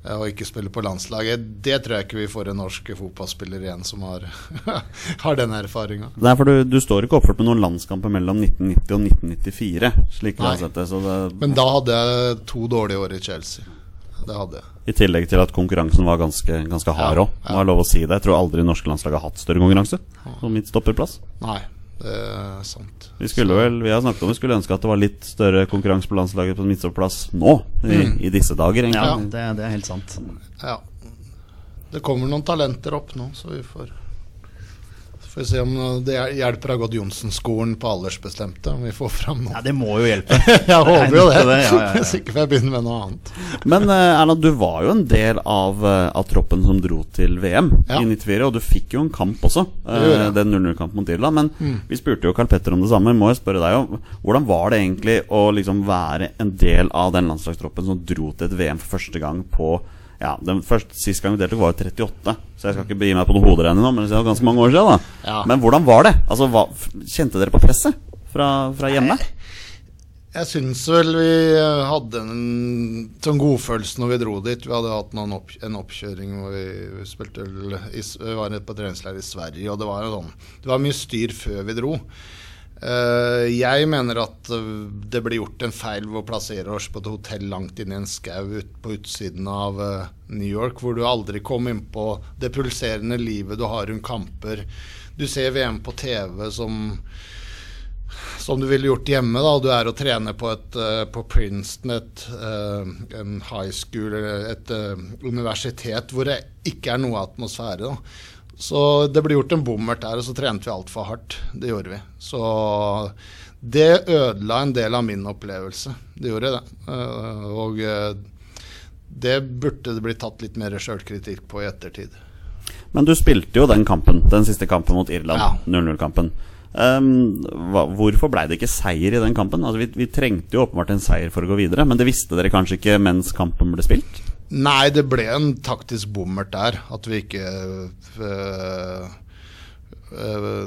og ikke spille på landslaget, det tror jeg ikke vi får en norsk fotballspiller igjen som har, har den erfaringa. Du, du står ikke oppført med noen landskamper mellom 1990 og 1994, slik Nei. sett det. Men da hadde jeg to dårlige år i Chelsea. Det hadde jeg. I tillegg til at konkurransen var ganske, ganske hard òg. ja. Ha lov å si det. Jeg tror aldri norske landslag har hatt større konkurranse som midtstopperplass. Nei, det er sant. Vi skulle vel, vi har snakket om vi skulle ønske at det var litt større konkurranse på landslaget på midtstopperplass nå, i, i disse dager. ja, egentlig. det, det er helt sant. Ja. Det kommer noen talenter opp nå, så vi får får se om det hjelper av Gått Johnsen-skolen på aldersbestemte. Om vi får fram Ja, noe. det må jo hjelpe. Jeg håper jo det. Det, ja, ja, ja. Hvis ikke får jeg begynne med noe annet. Men eh, Erna, du var jo en del av, eh, av troppen som dro til VM Ja. i 94, og du fikk jo en kamp også. Det eh, den 0-0-kampen mot Irland. Men vi spurte jo Karl Petter om det samme. Må jeg spørre deg om Hvordan var det egentlig å liksom være en del av den landslagstroppen som dro til et VM for første gang på ja, den første, Sist gang vi deltok, var jo 38, så jeg skal ikke begi meg på noe hoderegning nå, men det er ganske mange år siden. da Ja. Men hvordan var det? Altså, hva, Kjente dere på presset fra, fra hjemme? Jeg syns vel vi hadde en sånn godfølelse når vi dro dit. Vi hadde hatt noen opp, en oppkjøring hvor vi, vi spilte i, Vi var på treningsleir i Sverige, og det var sånn Det var mye styr før vi dro. Eh, jeg mener at eh, det ble gjort en feil ved å plassere oss på et hotell langt inne i en skau ut, på utsiden av eh, New York, hvor du aldri kom inn på det pulserende livet du har rundt kamper. Du ser VM på TV som som du ville gjort hjemme. da, Du er og trener på, et, på Princeton, et, en high school, et universitet hvor det ikke er noe atmosfære. da. Så det ble gjort en bommert der, og så trente vi altfor hardt. Det gjorde vi. Så det ødela en del av min opplevelse. Det gjorde det. Eh, og eh, det burde det bli tatt litt mer sjølkritikk på i ettertid. Men du spilte jo den kampen, den siste kampen mot Irland. Ja. 0-0-kampen. Um, hva, hvorfor ble det ikke seier i den kampen? Altså, vi, vi trengte jo åpenbart en seier for å gå videre, men det visste dere kanskje ikke mens kampen ble spilt? Nei, det ble en taktisk bommert der. At vi ikke øh, øh,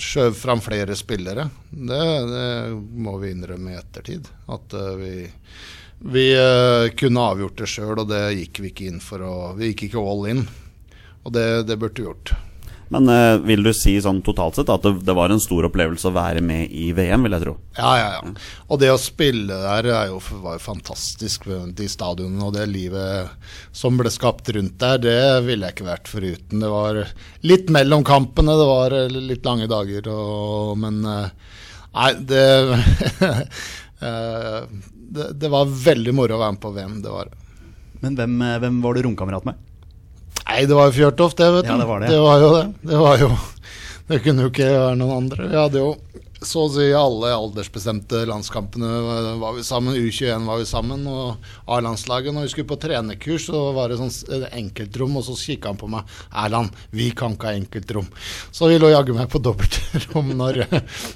skjøv fram flere spillere. Det, det må vi innrømme i ettertid. At øh, vi, vi kunne avgjort det sjøl, og det gikk vi ikke inn for. vi gikk ikke all in. Og det, det burde vi gjort. Men eh, vil du si sånn totalt sett at det, det var en stor opplevelse å være med i VM, vil jeg tro? Ja, ja, ja. Og det å spille der er jo, var jo fantastisk. De stadionene og det livet som ble skapt rundt der, det ville jeg ikke vært foruten. Det var litt mellom kampene, det var eh, litt lange dager, og, men eh, Nei, det, eh, det Det var veldig moro å være med på VM, det var det. Men hvem, hvem var du romkamerat med? Nei, det var jo Fjørtoft, det, vet du. Ja, det var det. det var jo det. Det var jo Det kunne jo ikke være noen andre. Vi hadde jo så å si alle aldersbestemte landskampene var vi sammen. U21 var vi sammen, og A-landslaget. Når vi skulle på trenerkurs, så var det sånn enkeltrom, og så kikka han på meg. 'Erland, vi kan ikke ha enkeltrom.' Så vi lå jaggu meg på dobbeltrom når,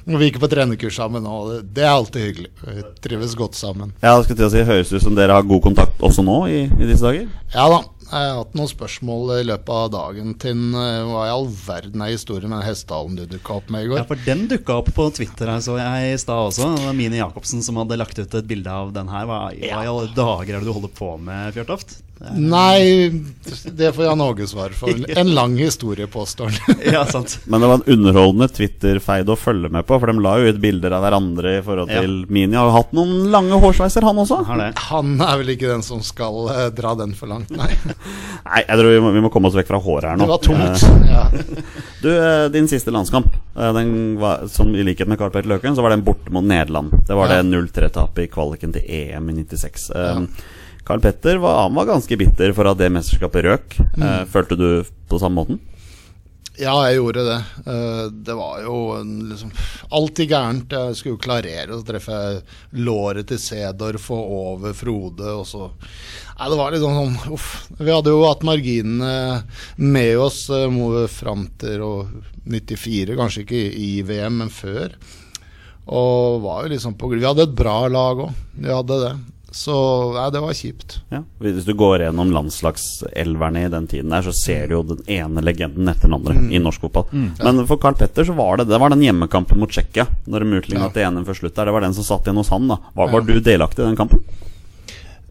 når vi gikk på trenerkurs sammen, og det er alltid hyggelig. Vi trives godt sammen. Ja, skulle til å si, Høres ut som dere har god kontakt også nå i, i disse dager? Ja da. Jeg har hatt noen spørsmål i løpet av dagen til eh, hva i all verden er historien med den hestehalen du dukka opp med i går? Ja, for den dukka opp på Twitter her, så jeg i stad også. Det var Mini Jacobsen som hadde lagt ut et bilde av den her. Hva, hva i alle dager er det du holder på med, Fjørtoft? Nei, det får Jan Åge svar for. En lang historie, påstår han. Ja, sant. Men det var en underholdende Twitter-feid å følge med på, for de la jo ut bilder av hverandre i forhold Ja. til Mini. Har jo hatt noen lange hårsveiser, han også. Har det. Han er vel ikke den som skal uh, dra den for langt, nei. Nei, jeg tror vi må, vi må komme oss vekk fra håret her nå. Det var tungt. Eh, Ja. Du, eh, din siste landskamp, den var, som i likhet med Karl Petter Løken, så var den borte mot Nederland. Det var Ja. det 0-3-tapet i kvaliken til EM i 96. Eh, Karl Petter var, han var ganske bitter for at det mesterskapet røk. Eh, Følte du på samme måten? Ja, jeg gjorde det. Eh, Det var jo liksom alltid gærent. Jeg skulle jo klarere, og så treffer jeg låret til Sedorf og over Frode, og så Nei, det var litt sånn sånn Uff. Vi hadde jo hatt marginene med oss eh, fram til og 94, kanskje ikke i VM, men før. Og var jo liksom på Vi hadde et bra lag òg. Vi hadde det. Så ja, det var kjipt. Ja. Hvis du går gjennom landslagselverne i den tiden der, så ser du jo den ene legenden etter den andre i norsk fotball. Men for Carl Petter så var det Det var den hjemmekampen mot Tsjekkia, når de utligna Ja. til 1 før slutt der. Det var den som satt igjen hos han, da. Var, var du delaktig i den kampen?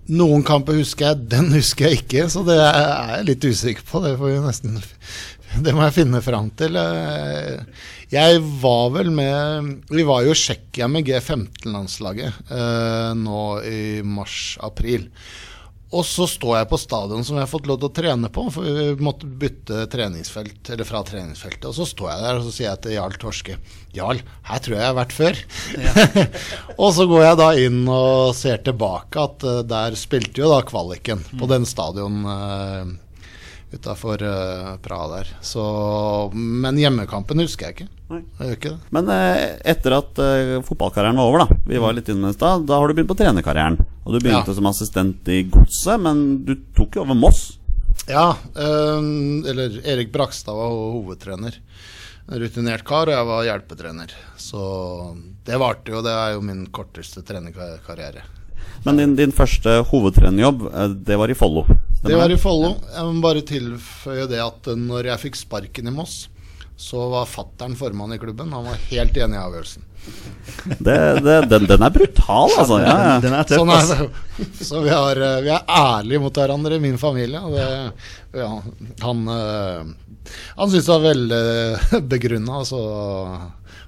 Noen kamper husker jeg, den husker jeg ikke, så det er jeg litt usikker på. Det får vi nesten Det må jeg finne fram til. Eh, Jeg var vel med Vi var jo i Tsjekkia med G15-landslaget eh, nå i mars-april. Og så står jeg på stadion som jeg har fått lov til å trene på, for vi måtte bytte treningsfelt, eller fra treningsfeltet. Og så står jeg der og så sier jeg til Jarl Torske Jarl, her tror jeg jeg har vært før. og så går jeg da inn og ser tilbake at eh, der spilte jo da kvaliken på den stadion uh, utafor Praha der. Så, men hjemmekampen husker jeg ikke. Jeg ikke det. Men uh, etter at uh, fotballkarrieren var over, da Vi var litt inne i stad. Da har du begynt på trenerkarrieren. Og du begynte Ja. som assistent i Godset, men du tok jo over Moss. Ja, eh, eller Erik Brakstad var hovedtrener. Rutinert kar, og jeg var hjelpetrener. Så det varte jo. Det er jo min korteste trenerkarriere. Men din, din første hovedtrenerjobb, eh, det var i Follo. Det var i Follo. Jeg må bare tilføye det at eh, når jeg fikk sparken i Moss, så var fattern formann i klubben. Han var helt enig i avgjørelsen. det, det, den, den er brutal, altså. Ja, ja. Den er tøff, Sånn er det. Så vi, har, eh, vi er ærlige mot hverandre i min familie. Og det, ja, han eh, han syntes det var veldig begrunna, så,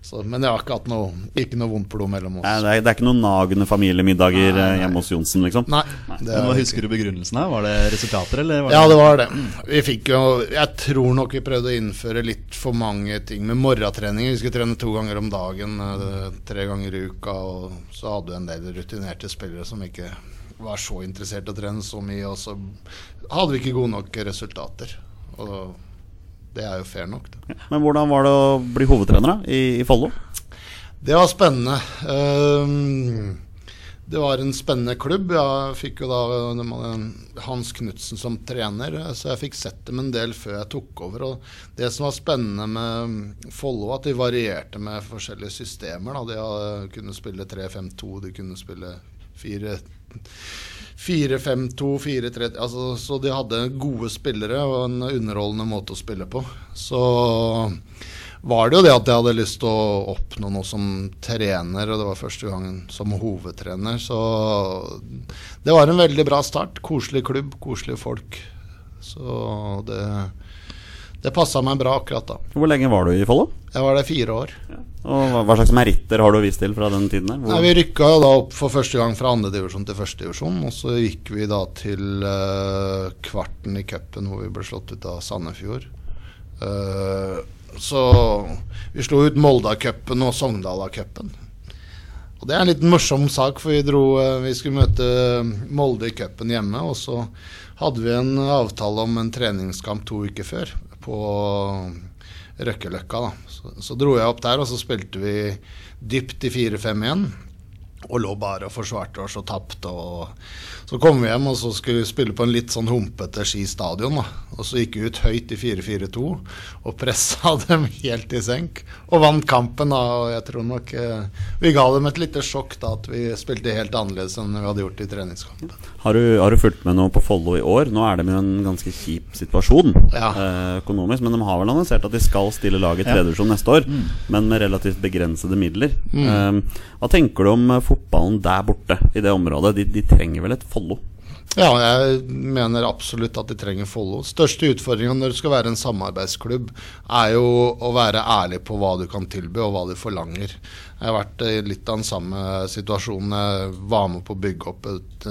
så, men jeg har ikke hatt noe, ikke noe vondt blod mellom Nei, oss. det, er, det er ikke noen nagende familiemiddager eh, hjemme hos Johnsen, liksom? Nei. det Men hva er, Husker du begrunnelsen her? Var det resultater, eller? Var ja, det var det. Vi fikk jo Jeg tror nok vi prøvde å innføre litt for mange ting med morgentrening. Vi skulle trene to ganger om dagen, eh, tre ganger i uka. Og så hadde vi en del rutinerte spillere som ikke var så interessert i å trene så mye. Og så hadde vi ikke gode nok resultater. Og det er jo fair nok, det. Men hvordan var det å bli hovedtrener da, i, i Follo? Det var spennende. Um, det var en spennende klubb. Jeg fikk jo da Hans Knutsen som trener, så jeg fikk sett dem en del før jeg tok over. Og det som var spennende med Follo, at de varierte med forskjellige systemer. Da. De kunne spille 3-5-2, de kunne spille 4 4-5-2, 4-3 altså, Så de hadde gode spillere og en underholdende måte å spille på. Så var det jo det at jeg hadde lyst til å oppnå noe som trener, og det var første gangen som hovedtrener. Så det var en veldig bra start. Koselig klubb, koselige folk. Så det, det passa meg bra akkurat da. Hvor lenge var du i Follo? Jeg var der fire år. Og hva, slags meritter har du vist til fra den tiden? Nei, vi rykka jo da opp for første gang fra andredivisjon til førstedivisjon. Og så gikk vi da til uh, kvarten i cupen hvor vi ble slått ut av Sandefjord. Uh, så vi slo ut Molda-cupen og Sogndala-cupen. Og det er en litt morsom sak, for vi dro uh, Vi skulle møte Molde i cupen hjemme, og så hadde vi en avtale om en treningskamp to uker før på Røkkeløkka. da. Så, så dro jeg opp der, og så spilte vi dypt i 4-5-1. Og lå bare og forsvarte oss og tapte. Og så kom vi hjem og så skulle vi spille på en litt sånn humpete Ski stadion. da. Og så gikk vi ut høyt i 4-4-2 og pressa dem helt i senk. Og vant kampen. da, og jeg tror nok eh, Vi ga dem et lite sjokk da at vi spilte helt annerledes enn vi hadde gjort i treningskampen. Har du, har du fulgt med noe på Follo i år? Nå er de i en ganske kjip situasjon Ja. eh, økonomisk. Men de har vel annonsert at de skal stille lag i Ja. neste år, men med relativt begrensede midler. Eh, hva tenker du om eh, fotballen der borte, i det området? De, de trenger vel et Follo? Ja, jeg mener absolutt at de trenger Follo. Største utfordringa når du skal være en samarbeidsklubb, er jo å være ærlig på hva du kan tilby, og hva du forlanger. Jeg har vært i litt av den samme situasjonen. Jeg var med på å bygge opp et,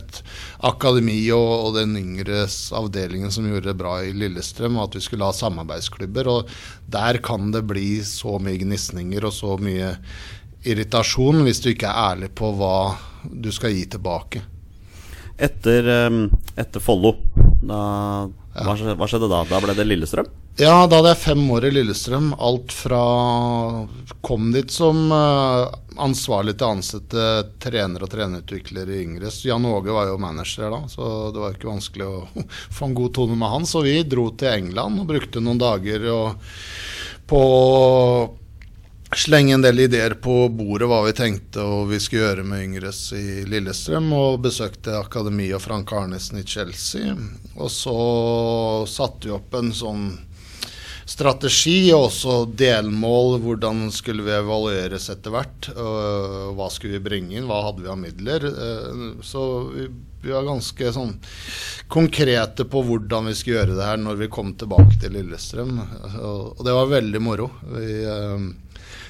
et akademi og, og den yngre avdelingen som gjorde det bra i Lillestrøm, og at vi skulle ha samarbeidsklubber. Og der kan det bli så mye gnisninger og så mye irritasjon hvis du ikke er ærlig på hva du skal gi tilbake. Etter, etter Follo, da, hva, skjedde, hva skjedde da? Da ble det Lillestrøm? Ja, da hadde jeg fem år i Lillestrøm. Alt fra Kom dit som eh, ansvarlig til å ansette trener og trenerutvikler i yngre. Jan Åge var jo manager da, så det var ikke vanskelig å få en god tone med han. Så vi dro til England og brukte noen dager og, på slenge en del ideer på bordet hva vi tenkte og vi skulle gjøre med yngres i Lillestrøm. Og besøkte Akademi og Frank Arnesen i Chelsea. Og så satte vi opp en sånn strategi og også delmål. Hvordan skulle vi evalueres etter hvert? øh, hva skulle vi bringe inn? Hva hadde vi av midler? Øh, så vi, var ganske sånn konkrete på hvordan vi skulle gjøre det her når vi kom tilbake til Lillestrøm. Og det var veldig moro. Vi, øh,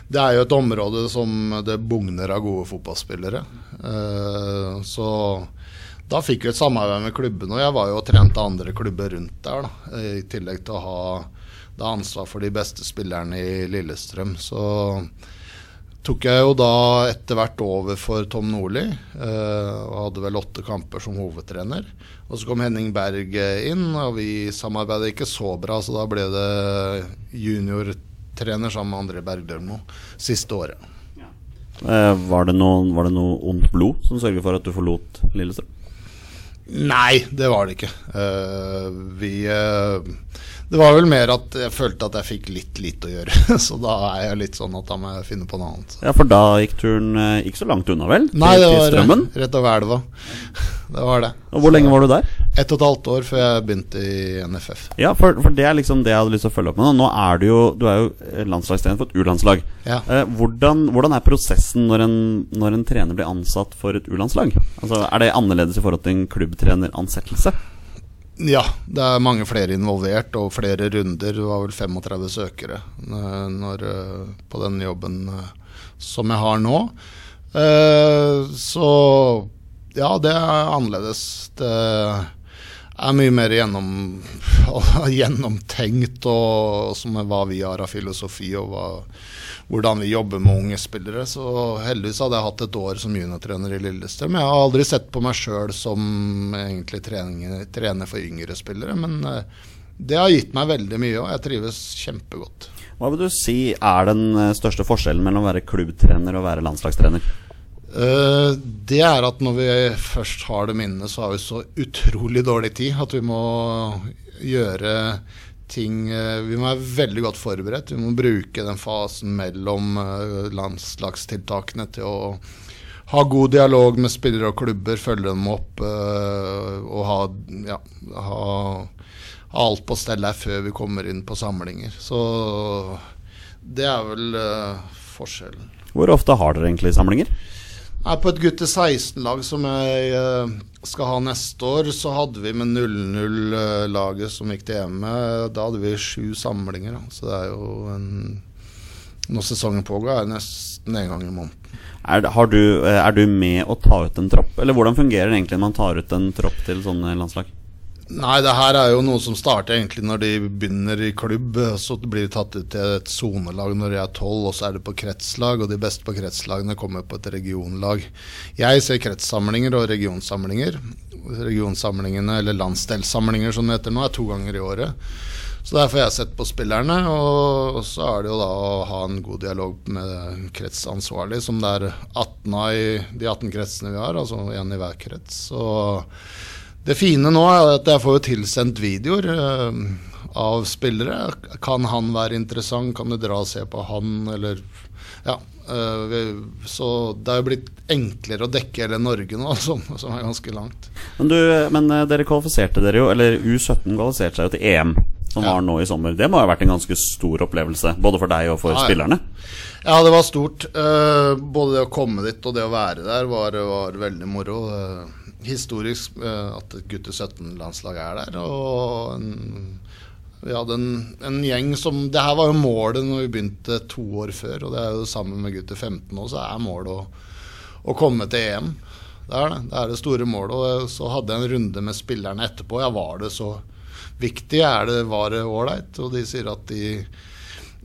det er jo et område som det bugner av gode fotballspillere. Øh, så da fikk vi et samarbeid med klubbene, og jeg var jo og trente andre klubber rundt der. da, I tillegg til å ha da ansvar for de beste spillerne i Lillestrøm. Så tok jeg jo da etter hvert over for Tom Nordli, eh, og hadde vel åtte kamper som hovedtrener. Og så kom Henning Berg eh, inn, og vi samarbeidet ikke så bra, så da ble det juniortrener sammen med André Bergdølmo siste året. Eh, var, det noe, var det noe ondt blod som sørget for at du forlot Lillestrøm? Nei, det var det ikke. Eh, vi eh, Det var vel mer at jeg følte at jeg fikk litt lite å gjøre. Så da er jeg litt sånn at da må jeg finne på noe annet. Ja, for da gikk turen eh, ikke så langt unna, vel? Nei, det var rett, rett over elva. Det var det. Og hvor lenge var du der? Ett og et halvt år før jeg begynte i NFF. Ja, for, for det er liksom det jeg hadde lyst til å følge opp med. Nå, nå er du jo Du er jo eh, landslagstrener for et U-landslag. Ja. Eh, hvordan, hvordan er prosessen når en, når en trener blir ansatt for et U-landslag? Altså, er det annerledes i forhold til en klubbtreneransettelse? Ja, det er mange flere involvert og flere runder. Det var vel 35 søkere eh, når, eh, på den jobben eh, som jeg har nå. Så ja, det er annerledes. Det er mye mer gjennom, gjennomtenkt og som er hva vi har av filosofi og hva, hvordan vi jobber med unge spillere. Så heldigvis hadde jeg hatt et år som juniortrener i Lillestrøm. Jeg har aldri sett på meg sjøl som egentlig trener, trener for yngre spillere, men eh, det har gitt meg veldig mye, og jeg trives kjempegodt. Hva vil du si er den eh, største forskjellen mellom å være klubbtrener og være landslagstrener? Eh, det er at når vi først har det minnet, så har vi så utrolig dårlig tid at vi må gjøre ting eh, Vi må være veldig godt forberedt. Vi må bruke den fasen mellom eh, landslagstiltakene til å ha god dialog med spillere og klubber, følge dem opp og ha, ja, ha, alt på stell her før vi kommer inn på samlinger. Så det er vel forskjellen. Hvor ofte har dere egentlig samlinger? Nei, på et gutte 16-lag som jeg eh, skal ha neste år, så hadde vi med 0-0-laget som gikk til EM, da hadde vi sju samlinger. Så det er jo en Når sesongen pågår, er det nesten en gang i måneden. Er, du, eh, er du med å ta ut en tropp, eller hvordan fungerer det egentlig når man tar ut en tropp til sånne landslag? Nei, det her er jo noe som starter egentlig når de begynner i klubb. Så blir de tatt ut til et sonelag når de er tolv, og så er det på kretslag. Og de beste på kretslagene kommer på et regionlag. Jeg ser kretssamlinger og regionsamlinger. Regionsamlingene, eller landsdelssamlinger som det heter nå, er to ganger i året. Så derfor har jeg sett på spillerne, og så er det jo da å ha en god dialog med kretsansvarlig, som det er 18 av i de 18 kretsene vi har, altså én i hver krets. Og det fine nå er at jeg får jo tilsendt videoer eh, av spillere. Kan han være interessant? Kan du dra og se på han, eller Ja. eh, så det er jo blitt enklere å dekke hele Norge nå, som, som er ganske langt. Men, du, men eh, dere kvalifiserte dere jo, eller U17 kvalifiserte seg jo til EM, som Ja. var nå i sommer. Det må ha vært en ganske stor opplevelse, både for deg og for Ja, ja. spillerne. Ja, det var stort. Både det å komme dit og det å være der var, var veldig moro. Historisk eh, at et gutte 17-landslag er der. Og en, vi hadde en, en gjeng som Det her var jo målet når vi begynte to år før, og det er jo sammen med gutter 15 nå, så er målet å, å komme til EM. Det er det. Det er det store målet. Og så hadde jeg en runde med spillerne etterpå. Ja, var det så viktig? Er det, var det ålreit? Og de sier at de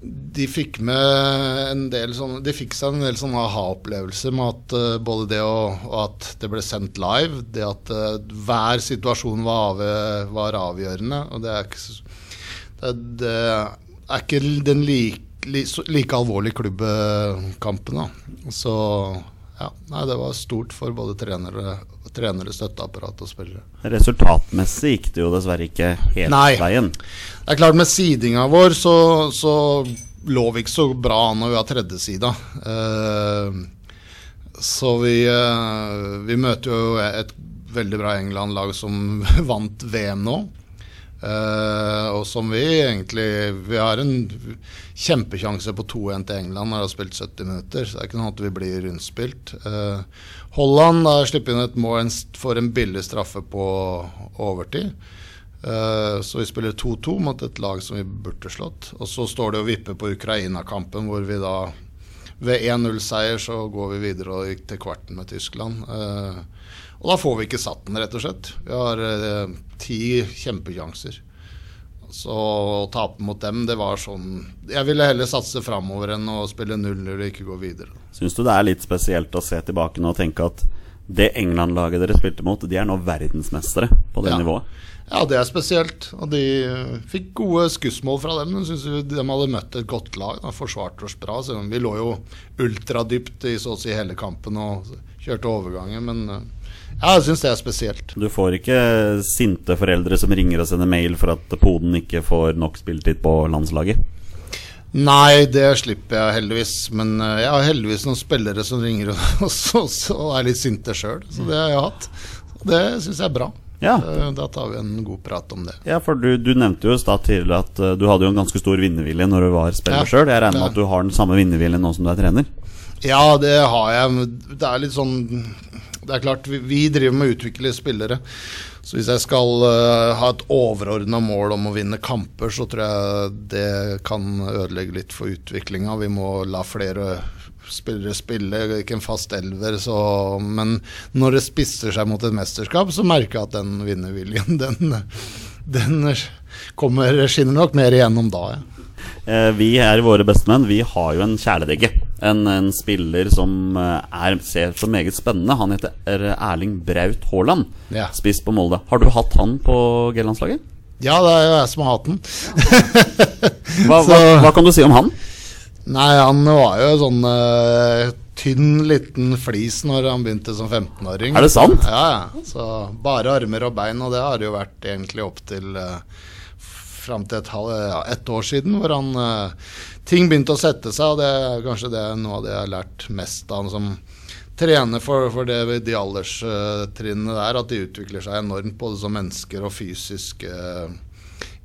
de fikk med en del sånn De fikk seg en del sånne aha-opplevelser med at uh, både det og, og at det ble sendt live, det at uh, hver situasjon var, av, var avgjørende. Og det er ikke, det, det er ikke den like, li, like alvorlige klubbkampen. da. Så ja, nei, det var stort for både trenere, trenere støtteapparat og spillere. Resultatmessig gikk det jo dessverre ikke helt Nei. veien. Det er klart Med sidinga vår så, så lå vi ikke så bra an når vi har tredjesida. Uh, så vi, uh, vi møter jo et veldig bra England-lag som vant VM nå. Eh, og som vi egentlig Vi har en kjempekjanse på 2-1 til England når de har spilt 70 minutter. Så det er ikke noe at vi blir rundspilt. Uh, Holland har sluppet inn et mål, for en billig straffe på overtid. Uh, så vi spiller 2-2 mot et lag som vi burde slått. Og så står det og vipper på Ukraina-kampen, hvor vi da ved 1-0-seier så går vi videre og til kvarten med Tyskland. Eh, og da får vi ikke satt den, rett og slett. Vi har eh, ti kjempekjanser. Så å tape mot dem, det var sånn Jeg ville heller satse framover enn å spille 0-0 og ikke gå videre. Syns du det er litt spesielt å se tilbake nå og tenke at det England-laget dere spilte mot, de er nå verdensmestere på det Ja. nivået? Ja, det er spesielt. Og de eh, fikk gode skussmål fra dem. Jeg synes de hadde møtt et godt lag. De forsvarte oss bra. Selv om vi lå jo ultradypt i så å si hele kampen og kjørte overganger. Men eh, ja, jeg syns det er spesielt. Du får ikke sinte foreldre som ringer og sender mail for at poden ikke får nok spilletid på landslaget? Nei, det slipper jeg heldigvis. Men eh, jeg har heldigvis noen spillere som ringer og, og, så- så- og er litt sinte sjøl. Så det har jeg hatt. Det syns jeg er bra. Ja. Eh, Da tar vi en god prat om det. Ja, for du, du nevnte jo tidligere at eh, du hadde jo en ganske stor vinnervilje når du var spiller Ja. sjøl. Jeg regner med at du har den samme vinnerviljen nå som du er trener? Ja, det har jeg. Det er litt sånn Det er klart, vi, vi driver med å utvikle spillere. Så hvis jeg skal uh, ha et overordna mål om å vinne kamper, så tror jeg det kan ødelegge litt for utviklinga. Vi må la flere spillere spille, ikke en fast elver. Så, men når det spisser seg mot et mesterskap, så merker jeg at den vinnerviljen, den, den kommer, skinner nok mer igjennom da, ja. Eh, vi er Våre bestemenn Vi har jo en kjæledegge. En, en spiller som eh, er, ser så meget spennende. Han heter Erling Braut Haaland. Ja. Spiss på Molde. Har du hatt han på G-landslaget? Ja, det er jo jeg som har hatt den. Hva, hva, hva kan du si om han? Nei, han var jo sånn uh, tynn, liten flis når han begynte som 15-åring. Er det sant? Ja, ja. Så bare armer og bein, og det har det jo vært egentlig opp til uh, fram til et, ja, ett år siden, hvor han eh, ting begynte å sette seg, og det er kanskje det er noe av det jeg har lært mest av han som trener for, for det, de alderstrinnene der, at de utvikler seg enormt både som mennesker og fysisk eh,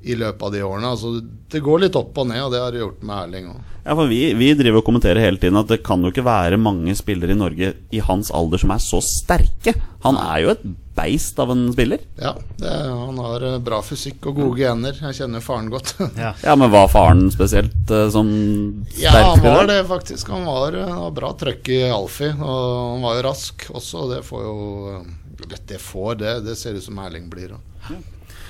i løpet av de årene. Altså, det går litt opp og ned, og det har det gjort med Erling òg. Ja, for vi, vi driver og kommenterer hele tiden at det kan jo ikke være mange spillere i Norge i hans alder som er så sterke. Han er jo et beist av en spiller. Ja, det, han har eh, bra fysikk og gode gener. Jeg kjenner faren godt. Ja. Ja, men var faren spesielt eh, som Ja, han var det faktisk. Han var, eh, han var bra trøkk i Alfie, og han var jo rask også. og Det får jo Det får, det. Det ser ut som Erling blir. også.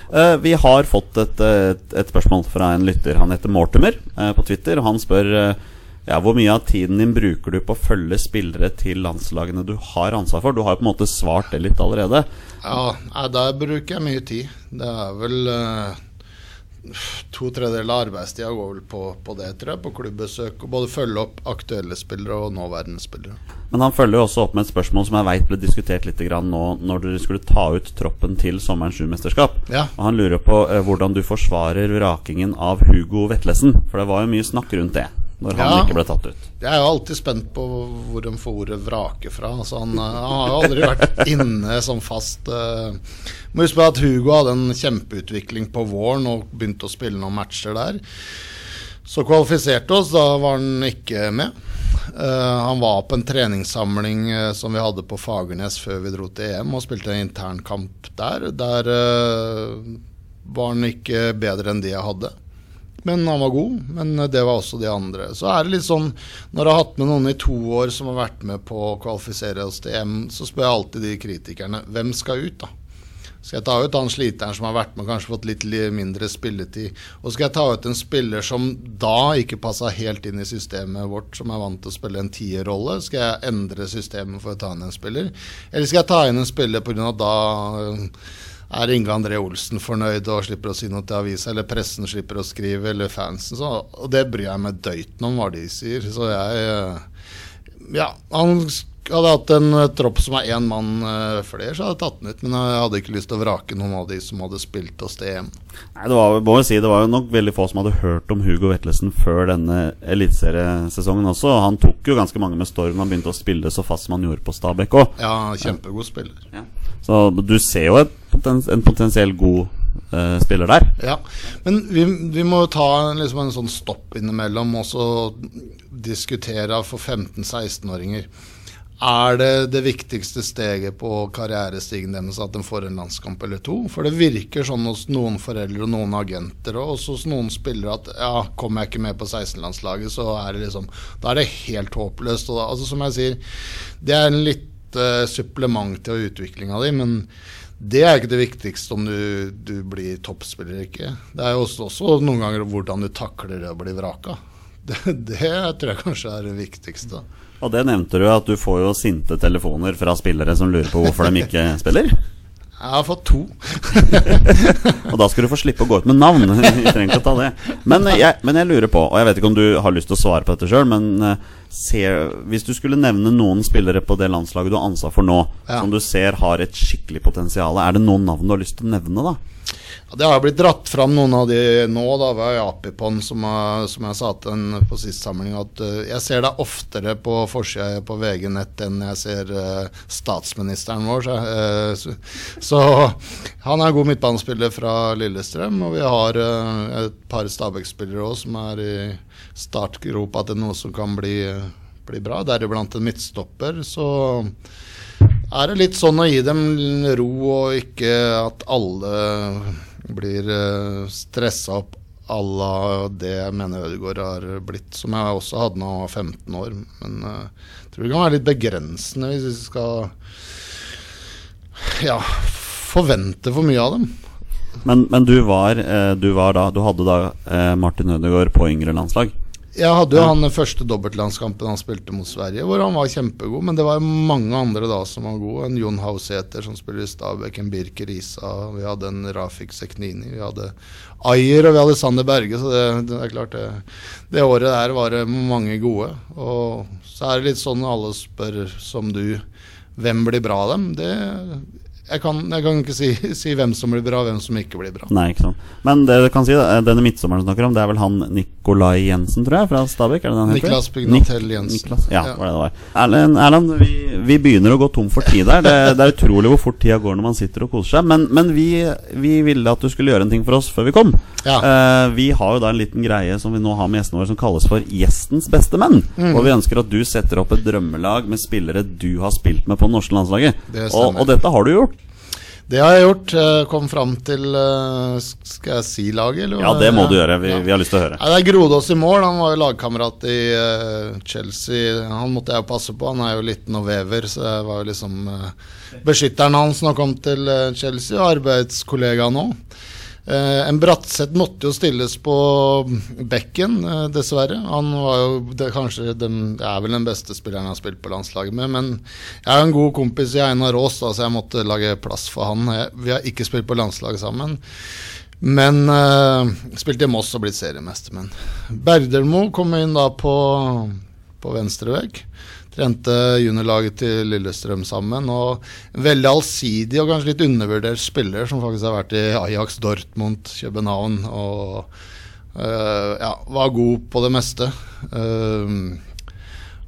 Uh, vi har fått et, et, et spørsmål fra en lytter. Han heter Mortimer uh, på Twitter. Og han spør eh, ja, hvor mye av tiden din bruker du på å følge spillere til landslagene du har ansvar for. Du har jo på en måte svart det litt allerede. Ja, der bruker jeg mye tid. Det er vel eh, To tredjedeler av arbeidstida går vel på, på det, tror jeg. På klubbesøk. Og både følge opp aktuelle spillere og nåværende spillere. Men han følger jo også opp med et spørsmål som jeg vet ble diskutert litt grann nå når dere skulle ta ut troppen til sommerens U-mesterskap. Ja. Og Han lurer på eh, hvordan du forsvarer vrakingen av Hugo Vetlesen. For det var jo mye snakk rundt det når han Ja. ikke ble tatt ut. Jeg er jo alltid spent på hvor de får ordet 'vrake' fra. Altså, han, eh, han har jo aldri vært inne som fast uh, Må huske på at Hugo hadde en kjempeutvikling på våren og begynte å spille noen matcher der. Så kvalifiserte oss, da var han ikke med. Uh, han var på en treningssamling uh, som vi hadde på Fagernes før vi dro til EM, og spilte en internkamp der. Der uh, var han ikke bedre enn de jeg hadde. Men han var god, men det var også de andre. Så er det litt sånn Når jeg har hatt med noen i to år som har vært med på å kvalifisere oss til EM, så spør jeg alltid de kritikerne hvem skal ut, da? Skal jeg ta ut han sliteren som har vært med og kanskje fått litt mindre spilletid? Og skal jeg ta ut en spiller som da ikke passa helt inn i systemet vårt, som er vant til å spille en tierrolle? Skal jeg endre systemet for å ta inn en spiller? Eller skal jeg ta inn en spiller pga. da er Inge André Olsen fornøyd og slipper å si noe til avisa, eller pressen slipper å skrive, eller fansen. Så, og det bryr jeg meg døyten om hva de sier. Så jeg øh, Ja, han hadde hatt en øh, tropp som er én mann øh, flere, så hadde jeg tatt den ut. Men jeg hadde ikke lyst til å vrake noen av de som hadde spilt oss til EM. Nei, det var, må jo si, det var jo nok veldig få som hadde hørt om Hugo Vetlesen før denne eliteseriesesongen også. og Han tok jo ganske mange med storm. Han begynte å spille så fast som han gjorde på Stabæk òg. Ja, kjempegod spiller. Så du ser jo poten en potensiell god eh, spiller der. Ja, men vi, vi må ta liksom en sånn stopp innimellom og så diskutere for 15-16-åringer. Er det det viktigste steget på karrierestigen deres at de får en landskamp eller to? For det virker sånn hos noen foreldre og noen agenter og også hos noen spillere at ja, kommer jeg ikke med på 16-landslaget, så er det liksom Da er det helt håpløst. Da, altså Som jeg sier, det er en litt eh, supplement til utviklinga di, men det er ikke det viktigste om du, du blir toppspiller eller ikke. Det er jo også, også noen ganger hvordan du takler det å bli vraka. Det, det tror jeg kanskje er det viktigste. Og det nevnte du, at du får jo sinte telefoner fra spillere som lurer på hvorfor de ikke spiller. Jeg har fått to. Og da skal du få slippe å gå ut med navn. Vi trenger ikke å ta det. Men jeg, men jeg lurer på, og jeg vet ikke om du har lyst til å svare på dette sjøl, men eh, ser, hvis du skulle nevne noen spillere på det landslaget du har ansvar for nå, Ja. som du ser har et skikkelig potensial, er det noen navn du har lyst til å nevne, da? Det har blitt dratt fram noen av de nå. Da var jeg Apipon, som, som jeg sa til en på sist samling, at eh, jeg ser deg oftere på forsida på VG Nett enn jeg ser eh, statsministeren vår. Så, eh, så, så han er god midtbanespiller fra Lillestrøm, og vi har et par Stabæk-spillere òg som er i startgropa til noe som kan bli, bli bra, deriblant en midtstopper. Så er det litt sånn å gi dem ro, og ikke at alle blir uh, stressa opp à la det jeg mener Ødegaard har blitt, som jeg også hadde da jeg var 15 år. Men eh, jeg tror det kan være litt begrensende hvis vi skal ja, forvente for mye av dem. Men, men du, var, eh, du var da Du hadde da eh, Martin Ødegaard på yngre landslag. Jeg hadde jo Ja. han første dobbeltlandskampen han spilte mot Sverige, hvor han var kjempegod. Men det var mange andre da som var gode. En Jon Hausæter som spiller i Stabæk, en Birker Isa, vi hadde en Rafik Seknini, vi hadde Ayer og vi hadde Sander Berge. Så det, det er klart det, det året der var det mange gode. Og så er det litt sånn alle spør som du hvem blir bra av dem. Det, jeg, kan, jeg kan ikke si, si hvem som blir bra, og hvem som ikke blir bra. Nei, ikke sant. Men det du kan si, da, denne midtsommeren du snakker om, det er vel han Nikolai Jensen, tror jeg, fra heter? Niklas Pignatell Nik- Jensen. Niklas, ja, Ja. var det det var. Erlend, Erlend vi, vi begynner å gå tom for tid der. Det, det er utrolig hvor fort tida går når man sitter og koser seg. Men, men vi, vi ville at du skulle gjøre en ting for oss før vi kom. Ja. Uh, vi har jo da en liten greie som vi nå har med gjestene våre, som kalles for Gjestens beste menn. Mm. Og vi ønsker at du setter opp et drømmelag med spillere du har spilt med på det norske landslaget. Det og, og dette har du gjort. Det har jeg gjort. Jeg kom fram til eh, Skal jeg si laget, eller? Ja, det må du gjøre. Vi, Ja. vi har lyst til å høre. Nei, det er Grodås i mål. Han var jo lagkamerat i eh, Chelsea. Han måtte jeg jo passe på. Han er jo liten og vever, så jeg var jo liksom eh, beskytteren hans når han kom til eh, Chelsea, og arbeidskollega nå. Eh, en Bratseth måtte jo stilles på bekken, eh, dessverre. Han var jo det, kanskje den, er vel den beste spilleren jeg har spilt på landslaget med. Men jeg er jo en god kompis i Einar Aas, så jeg måtte lage plass for han. Jeg, vi har ikke spilt på landslaget sammen. Men uh, spilte i Moss og blitt seriemester. Berdelmo kom inn da på, på venstre vegg. Trente juniorlaget til Lillestrøm sammen. Og en veldig allsidig og kanskje litt undervurdert spiller som faktisk har vært i Ajax, Dortmund, København og uh, ja, var god på det meste. Uh,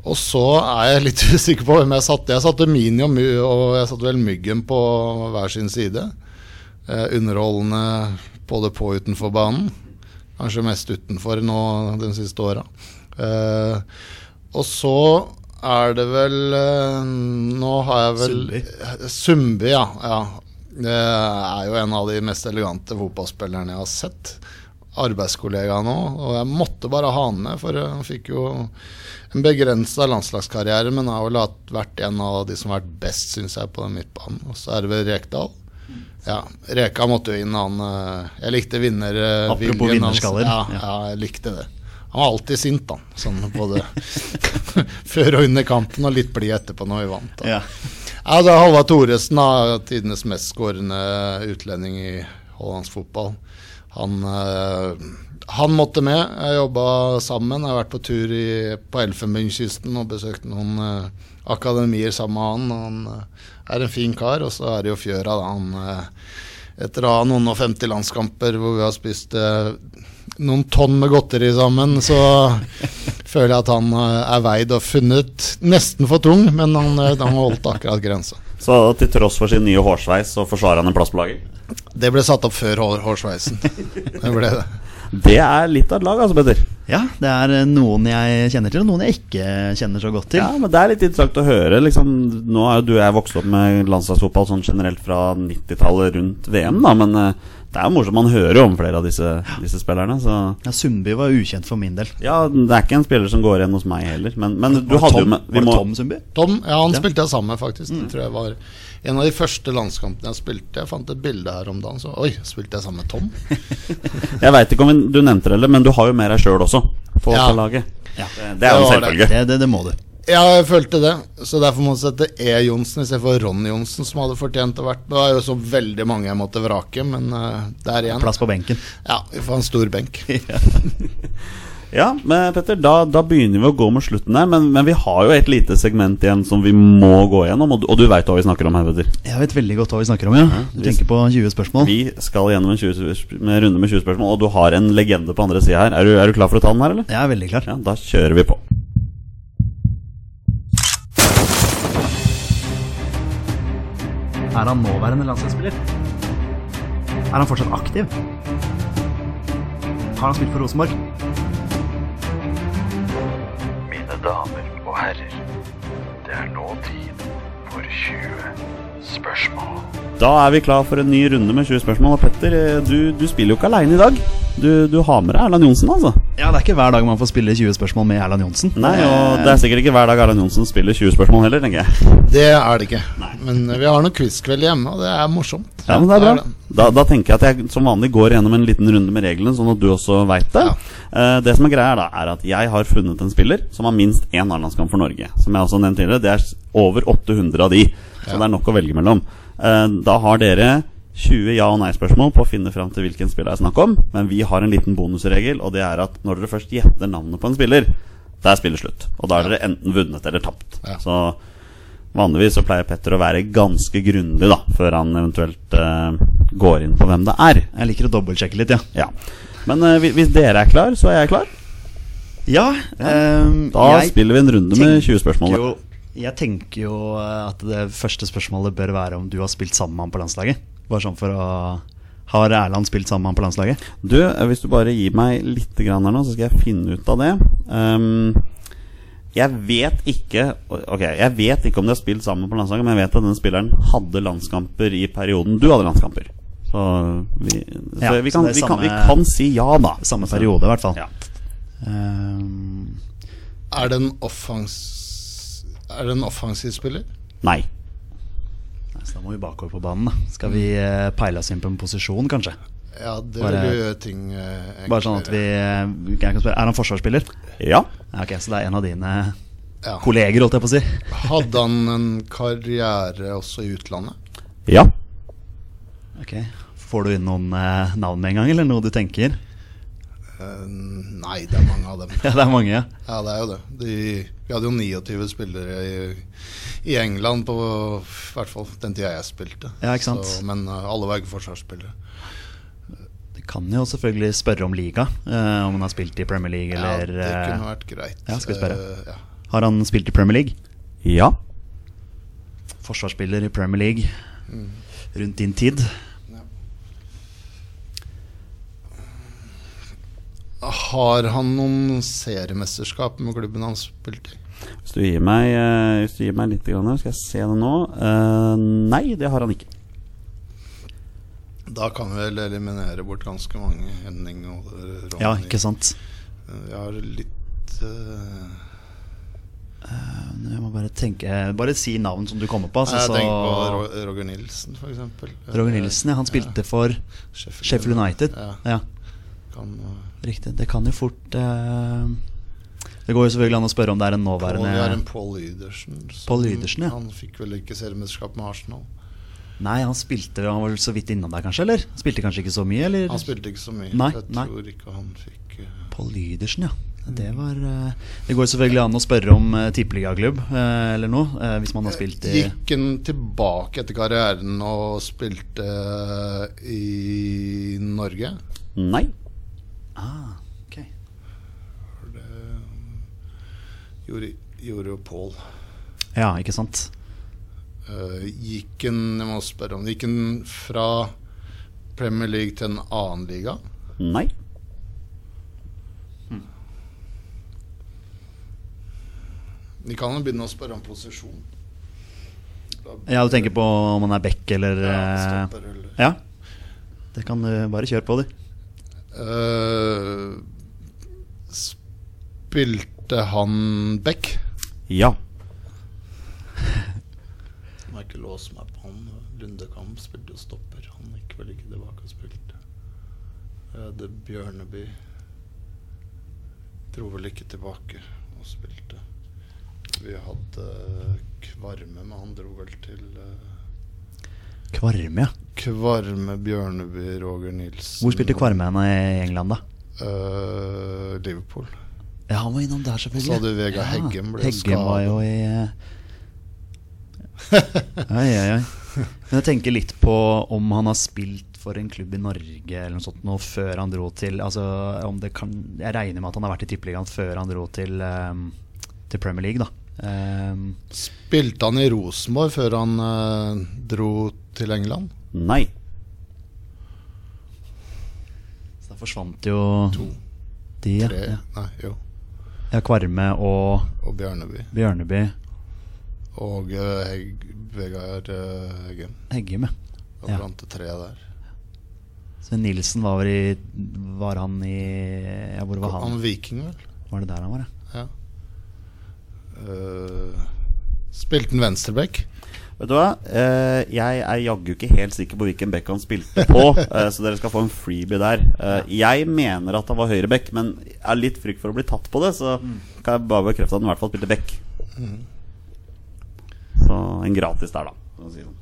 og så er jeg litt usikker på hvem jeg satte. Jeg satte Mini og, og jeg satte vel Myggen på hver sin side. Uh, underholdende både på og utenfor banen. Kanskje mest utenfor nå de siste åra. og så er det vel uh, Nå har jeg vel Sumbi. Sumbi, ja, ja. Det er jo en av de mest elegante fotballspillerne jeg har sett. Arbeidskollega nå. Og jeg måtte bare ha han med, for han fikk jo en begrensa landslagskarriere, men har vel vært en av de som har vært best, syns jeg, på den midtbanen. Og så er det vel Rekdal. Ja, Reka måtte jo inn, han eh, Jeg likte vinnerviljen Apropos vinnerskaller. Ja, ja, jeg likte det. Han var alltid sint, da. Sånn både før og under kampen, og litt blid etterpå når vi vant. Da. Ja. Ja, det er Halvard Thoresen, da, tidenes mest skårende utlending i hollandsk fotball. Han, eh, han måtte med. Jeg jobba sammen. Jeg har vært på tur i, på Elfenbenskysten og besøkt noen eh, akademier sammen med han. Han eh, er en fin kar. Og så er det jo Fjøra, da. Han, etter å ha noen og 50 landskamper hvor vi har spist eh, noen tonn med godteri sammen, så føler jeg at han eh, er veid og funnet nesten for tung, men han, eh, han holdt akkurat grensa. Så til tross for sin nye hårsveis, så forsvarer han en plass på laget? Det ble satt opp før hår, hårsveisen. Det ble det. Det er litt av et lag, altså, Petter. ja, det er eh, noen jeg kjenner til, og noen jeg ikke kjenner så godt til. Ja, men Det er litt interessant å høre. Liksom, nå er jo du og jeg vokst opp med landslagsfotball sånn generelt fra 90-tallet rundt VM, da, men eh, det er jo morsomt. Man hører jo om flere av disse, disse spillerne. Så Ja, Sundby var ukjent for min del. ja, det er ikke en spiller som går igjen hos meg heller. Men, men du Var det jo Tom, med vi var det må, Tom Sundby? Tom, ja, han Ja. spilte jeg sammen med, faktisk. Det tror jeg var en av de første landskampene jeg spilte. Jeg fant et bilde her om dagen, så oi, spilte jeg sammen med Tom? Jeg veit ikke om du nevnte det, men du har jo med deg sjøl også på, Ja. laget. Ja. Det, det er jo en Det det. selvfølge. Det, det, det må du. Ja, jeg følte det, så derfor må du sette E. Johnsen istedenfor Ronny Johnsen, som hadde fortjent å vært Det var jo så veldig mange jeg måtte vrake, men uh, der igjen. Plass på benken. Ja, vi får en stor benk. Ja, men Petter, da, da begynner vi å gå mot slutten her. Men, men vi har jo et lite segment igjen som vi må gå gjennom. Og, du- og du veit hva vi snakker om her, Petter. Jeg vet veldig godt hva vi snakker om, ja. Du vi- tenker på 20 spørsmål? Vi skal gjennom en 20, med runde med 20 spørsmål, og du har en legende på andre sida her. Er du, er du klar for å ta den her, eller? Jeg er veldig klar. Ja, da kjører vi på. Er han nåværende landslagsspiller? Er han fortsatt aktiv? Har han spilt for Rosenborg? Damer og herrer, det er nå tid for 20 spørsmål. Da er vi klar for en ny runde med 20 spørsmål. Og Petter, eh, du, du spiller jo ikke aleine i dag. Du, du har med deg Erland Johnsen, altså. Ja, det er ikke hver dag man får spille 20 spørsmål med Erland Johnsen. Nei, og det er sikkert ikke hver dag Erland Johnsen spiller 20 spørsmål heller, tenker jeg. Det er det ikke. Men vi har noen quizkveld hjemme, og det er morsomt. Ja, men det er bra. Da, da tenker jeg at jeg som vanlig går gjennom en liten runde med reglene, sånn at du også veit det. Ja. Eh, det som er greia, da, er at jeg har funnet en spiller som har minst én A-landskamp for Norge. Som jeg også nevnte tidligere. Det er over 800 av de, så det er nok å velge mellom. Eh, da har dere 20 ja- og nei-spørsmål på å finne fram til hvilken spiller det er snakk om. Men vi har en liten bonusregel, og det er at når dere først gjetter navnet på en spiller, da er spillet slutt. Og da er dere enten vunnet eller tapt. Ja. Så vanligvis så pleier Petter å være ganske grundig da før han eventuelt eh, går inn på hvem det er. Jeg liker å dobbeltsjekke litt, ja. Ja. Men eh, hvis- hvis dere er klar, så er jeg klar. Ja, ehm, Da jeg spiller vi en runde med 20 spørsmål. tenker jo- Jeg tenker jo eh, at det første spørsmålet bør være om du har spilt sammen med ham på landslaget. Bare sånn for å Har Erland spilt sammen med ham på landslaget? Du, eh, hvis du bare gir meg litt grann her nå, så skal jeg finne ut av det. Um, jeg vet ikke Ok, jeg vet ikke om de har spilt sammen på landslaget, men jeg vet at den spilleren hadde landskamper i perioden du hadde landskamper. Så vi, så Ja, vi, kan, så vi, samme, kan, vi kan si ja, da. Samme periode, i hvert fall. Ja. Um, Er det en offens... Er det en offensiv spiller? Nei. så da må vi bakover på banen. da Skal vi eh, peile oss inn på en posisjon, kanskje? Ja, det Bare- vil gjøre ting eh, Bare sånn at vi eh, jeg kan spørre, Er han forsvarsspiller? Ja. Ja, ok, Så det er en av dine ja. kolleger, holdt jeg på å si. Hadde han en karriere også i utlandet? Ja. Ok, Får du inn noen navn med en gang, eller noe du tenker? Eh, nei, det er mange av dem. Ja, det er mange, ja. Ja, det er jo det. De, vi hadde jo 29 spillere i, i England på i hvert fall den tida jeg spilte. Ja, ikke sant. Så, men eh, alle var ikke forsvarsspillere. Du kan jo selvfølgelig spørre om liga. eh, om han har spilt i Premier League, Ja, det eh, kunne vært greit. ja, skal vi spørre. Uh, ja. Har han spilt i Premier League? Ja. Forsvarsspiller i Premier League. Rundt din tid. Har han noen seriemesterskap med klubben han spilte i? Hvis du gir meg, eh, hvis du gir meg litt, skal jeg se det nå. Eh, nei, det har han ikke. Da kan vi vel eliminere bort ganske mange. Henning og Ronny. Ja, ikke sant? Vi Jeg har litt uh... Jeg må bare tenke Bare si navn som du kommer på. Altså, Jeg tenker på Roger Nilsen, f.eks. Roger Nilsen, ja, han spilte for Sheffield United. Ja, Ja, kan, eh, riktig. Det kan jo fort eh, Det går jo selvfølgelig an å spørre om det er en Paul, Det er en Paul Lydersen. Paul Lydersen, ja. Han fikk vel ikke seriemesterskap med Arsenal. Nei, han spilte Han var så vidt innom der, kanskje? Eller? Spilte kanskje ikke så mye, eller? Han spilte ikke så mye. Nei, jeg nei. tror ikke han fikk uh... Paul Lydersen, ja. Det var eh, Det går selvfølgelig an å spørre om uh, tippeligaklubb eh, eller noe, eh, hvis man har spilt i Gikk han tilbake etter karrieren og spilte eh, i Norge? Nei. Ah, ok. Gjorde, gjorde jo Paul. Ja, ikke sant? Uh, gikk en Jeg må spørre om Gikk en fra Premier League til en annen liga? Nei. Vi kan jo begynne å spørre om posisjon. Ja, du tenker på om han er back eller Ja, eh, stopper eller Ja. Det kan du bare kjøre på, du. Eh, Spilte han back? Ja. Har ikke låse meg på han. Lundekamp spilte stopper. Han gikk vel ikke tilbake og spilte. Det hadde Bjørneby Dro vel ikke tilbake og spilte. Vi hadde Kvarme, men han dro vel til eh, Kvarme, ja. Kvarme, Bjørneby, Roger Nilsen Hvor spilte Kvarme henne i England, da? Uh, Liverpool. Ja, han var innom der, selvfølgelig. Så hadde Vegard Heggem ble Heggem var jo i uh... Oi, oi, oi. Men jeg tenker litt på om han har spilt for en klubb i Norge eller noe sånt nå før han dro til Altså om det kan Jeg regner med at han har vært i Tippeligaen før han dro til, um, til Premier League, da. Eh, Spilte han i Rosenborg før han uh, dro til England? Nei. så da forsvant jo To, de, tre ja. Nei, jo. ja. Kvarme og Og Bjørneby. Bjørneby. Og uh, Hegg, Vegard uh, Heggem. Heggem, ja. Blant det treet der. Sven Nilsen var vel i Var han i Ja, hvor var Han han? Viking, vel? Var det der han var, ja? Ja. Eh, spilte han venstreback? Vet du hva? Eh, jeg er jaggu ikke helt sikker på hvilken back han spilte på, eh, så dere skal få en freebie der. Eh, jeg mener at han var høyreback, men jeg har litt frykt for å bli tatt på det, så kan jeg bare bekrefte at han i hvert fall spilte back. Så en gratis der, da. Og si sånn.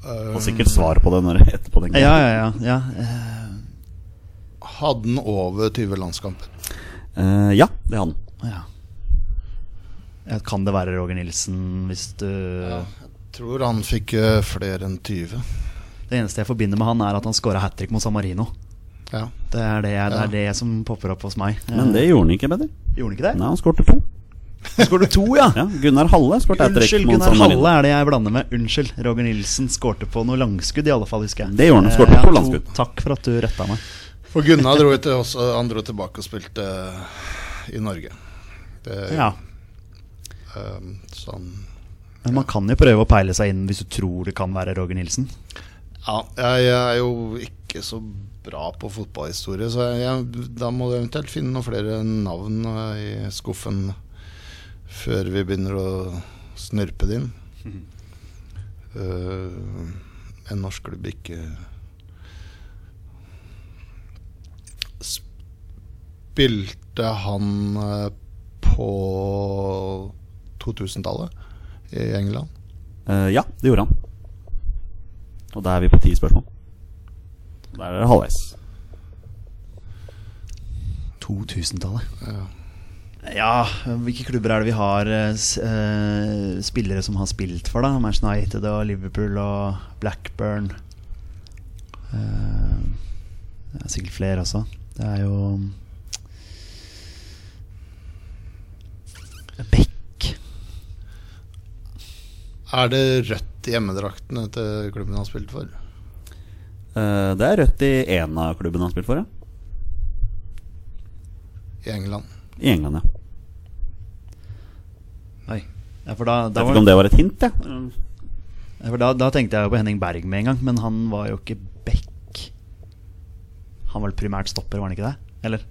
Eh, Får sikkert svar på det når etterpå. tenker. Ja, ja, ja. ja. eh, hadde han over 20 landskamper? Eh, ja, det hadde han. Ja. Ja, Kan det være Roger Nilsen hvis du Jeg tror han fikk eh, flere enn 20. Det eneste jeg forbinder med han, er at han scora hat trick mot San Marino. Ja. Det er det, det, er det som popper opp hos meg. Men det gjorde han ikke, Peder. Gjorde han ikke det? Nei, han skårte to. skårte to, ja! Ja, Gunnar Halle skårte hat trick Unnskyld, mot Gunnar San Marino. Halle er det jeg blander med. Unnskyld. Roger Nilsen skårte på noe langskudd, i alle fall, husker jeg. Det gjorde han, Eh, skårte ja, på to- langskudd. Takk for at du retta meg. For Gunnar dro, til også, han dro tilbake og spilte eh, i Norge. Det, ja. Um, sånn. Men man kan jo prøve å peile seg inn hvis du tror det kan være Roger Nilsen? Ja, jeg, jeg er jo ikke så bra på fotballhistorie, så jeg, da må du eventuelt finne noen flere navn eh, i skuffen før vi begynner å snurpe det inn. Mm. Uh, en norsk klubb ikke spilte han eh, på 2000-tallet i England? Uh, ja, det gjorde han. Og da er vi på ti spørsmål. Der er det halvveis. 2000-tallet. Ja. hvilke klubber er det vi har uh, eh, spillere som har spilt for, da? Manchester United og Liverpool og Blackburn. Uh, det er sikkert flere også. Det er jo Beck. Er det rødt i hjemmedraktene til klubben han har spilt for? Uh, det er rødt i én av klubbene han har spilt for, ja. I England? I England, ja. Oi. Ja, for da, Jeg vet ikke var, om det var et hint, jeg. ja, da, da tenkte jeg på Henning Berg med en gang, men han var jo ikke Bekk Han var vel primært stopper, var han ikke det? Eller?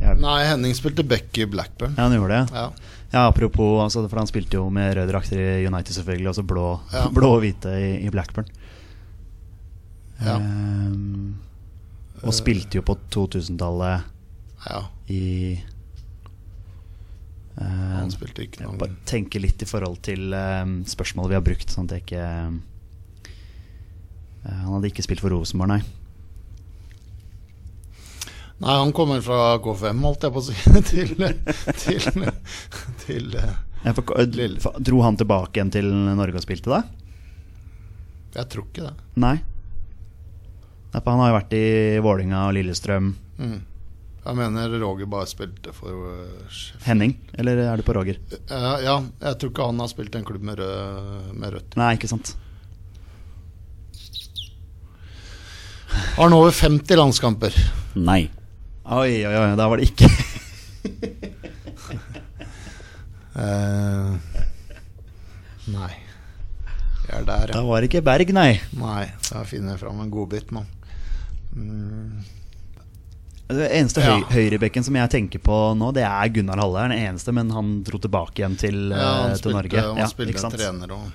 Ja, Nei, Henning spilte back i Blackburn. ja, han gjorde det. Ja. Ja, apropos, altså, for han spilte jo med røde drakter i United selvfølgelig, og så blå, Ja. blå og hvite i, i Blackburn. Ja. Um, og spilte jo på 2000-tallet ja. i ehm, Han spilte ikke jeg noe bare tenke litt i forhold til um, spørsmålet vi har brukt, sånn at jeg ikke ehm, eh, Han hadde ikke spilt for Rosenborg, nei. Nei, han kommer fra K5, holdt jeg på å si. til til, til til ja, eh, Lille. fa- dro han tilbake igjen til Norge og spilte da? Jeg tror ikke det. Nei. Nei, for Han har jo vært i Vålinga og Lillestrøm. Mm. Jeg mener Roger bare spilte for uh. Henning, eller er du på Roger? Ja, ja, jeg tror ikke han har spilt en klubb med, rød, med rødt. Nei, ikke sant. Har han over 50 landskamper? Nei. Oi, oi, oi, da var det ikke uh, nei. Vi er der, Da var det ikke Berg, nei. Nei, da finner jeg fram en godbit, mann. Mm. Det eneste Ja. høyrebekken som jeg tenker på nå, det er Gunnar Halle. Den eneste, men han dro tilbake igjen til, Ja, eh, han til spilte, Norge. han Ja, spilte trener og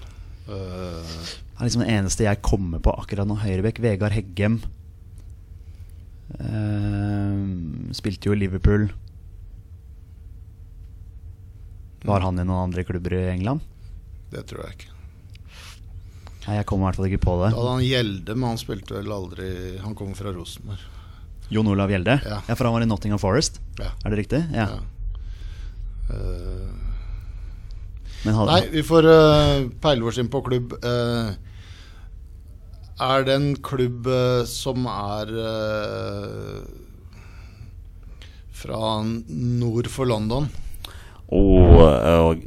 uh. Det er liksom den eneste jeg kommer på akkurat nå. Høyrebekk. Vegard Heggem. Eh, spilte jo i Liverpool. Var han i noen andre klubber i England? Det tror jeg ikke. Nei, jeg kommer i hvert fall ikke på det. Da hadde han Gjelde, men han spilte vel aldri Han kom fra Rosenborg. Jon Olav Gjelde? Ja. for han var i Nottingham Forest. Ja. Er det riktig? Ja. Ja. Uh... Nei, vi får uh, peile oss inn på klubb. Øh, er det en klubb øh, som er øh, fra nord for London? Og, og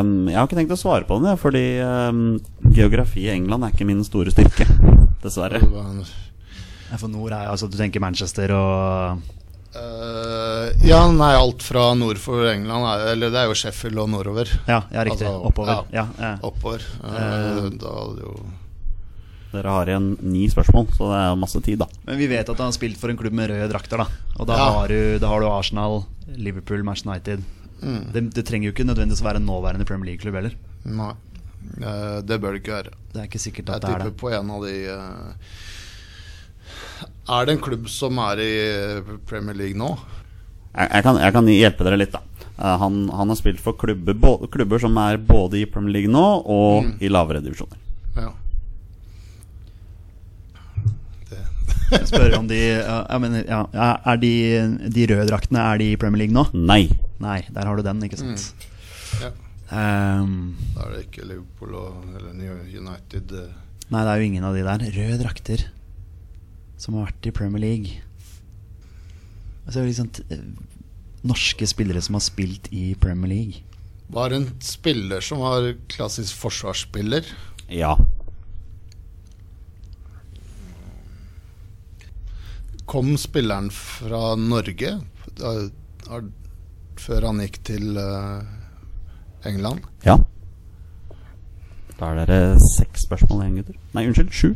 um, Jeg har ikke tenkt å svare på den, fordi um, geografi i England er ikke min store styrke. Dessverre. For nord er altså Du tenker Manchester og uh, ja, nei, alt fra nord for England er, Eller det er jo Sheffield og nordover. Ja, ja riktig. Altså, Oppover. ja. Ja, ja. Oppover. Uh, uh, da hadde jo Dere har igjen ni spørsmål, så det er masse tid, da. Men vi vet at han har spilt for en klubb med røde drakter. da Og da, Ja. har, du, da har du Arsenal, Liverpool, Manchester United. Mm. Det, det trenger jo ikke nødvendigvis være en nåværende Premier League-klubb heller. Nei. Eh, det bør det ikke være. Det er ikke sikkert Jeg at det er tipper på en av de eh, Er det en klubb som er i eh, Premier League nå? Jeg, jeg, kan, jeg kan hjelpe dere litt, da. Han, han har spilt for klubber, klubber som er både i Premier League nå og Mm. i lavere divisjoner. Ja. Jeg spør om de ja, jeg mener, ja, Er de, de røde draktene Er de i Premier League nå? Nei. Nei, der har du den, ikke sant? ja. Um, Da er det ikke Liverpool og, eller New United. eh. nei, det er jo ingen av de der. Røde drakter som har vært i Premier League. Altså liksom t- eh, Norske spillere som har spilt i Premier League. Var en spiller som var klassisk forsvarsspiller. Ja. Kom spilleren fra Norge da, da, før han gikk til eh, England? Ja. Da er dere seks spørsmål igjen, gutter. Nei, unnskyld, sju.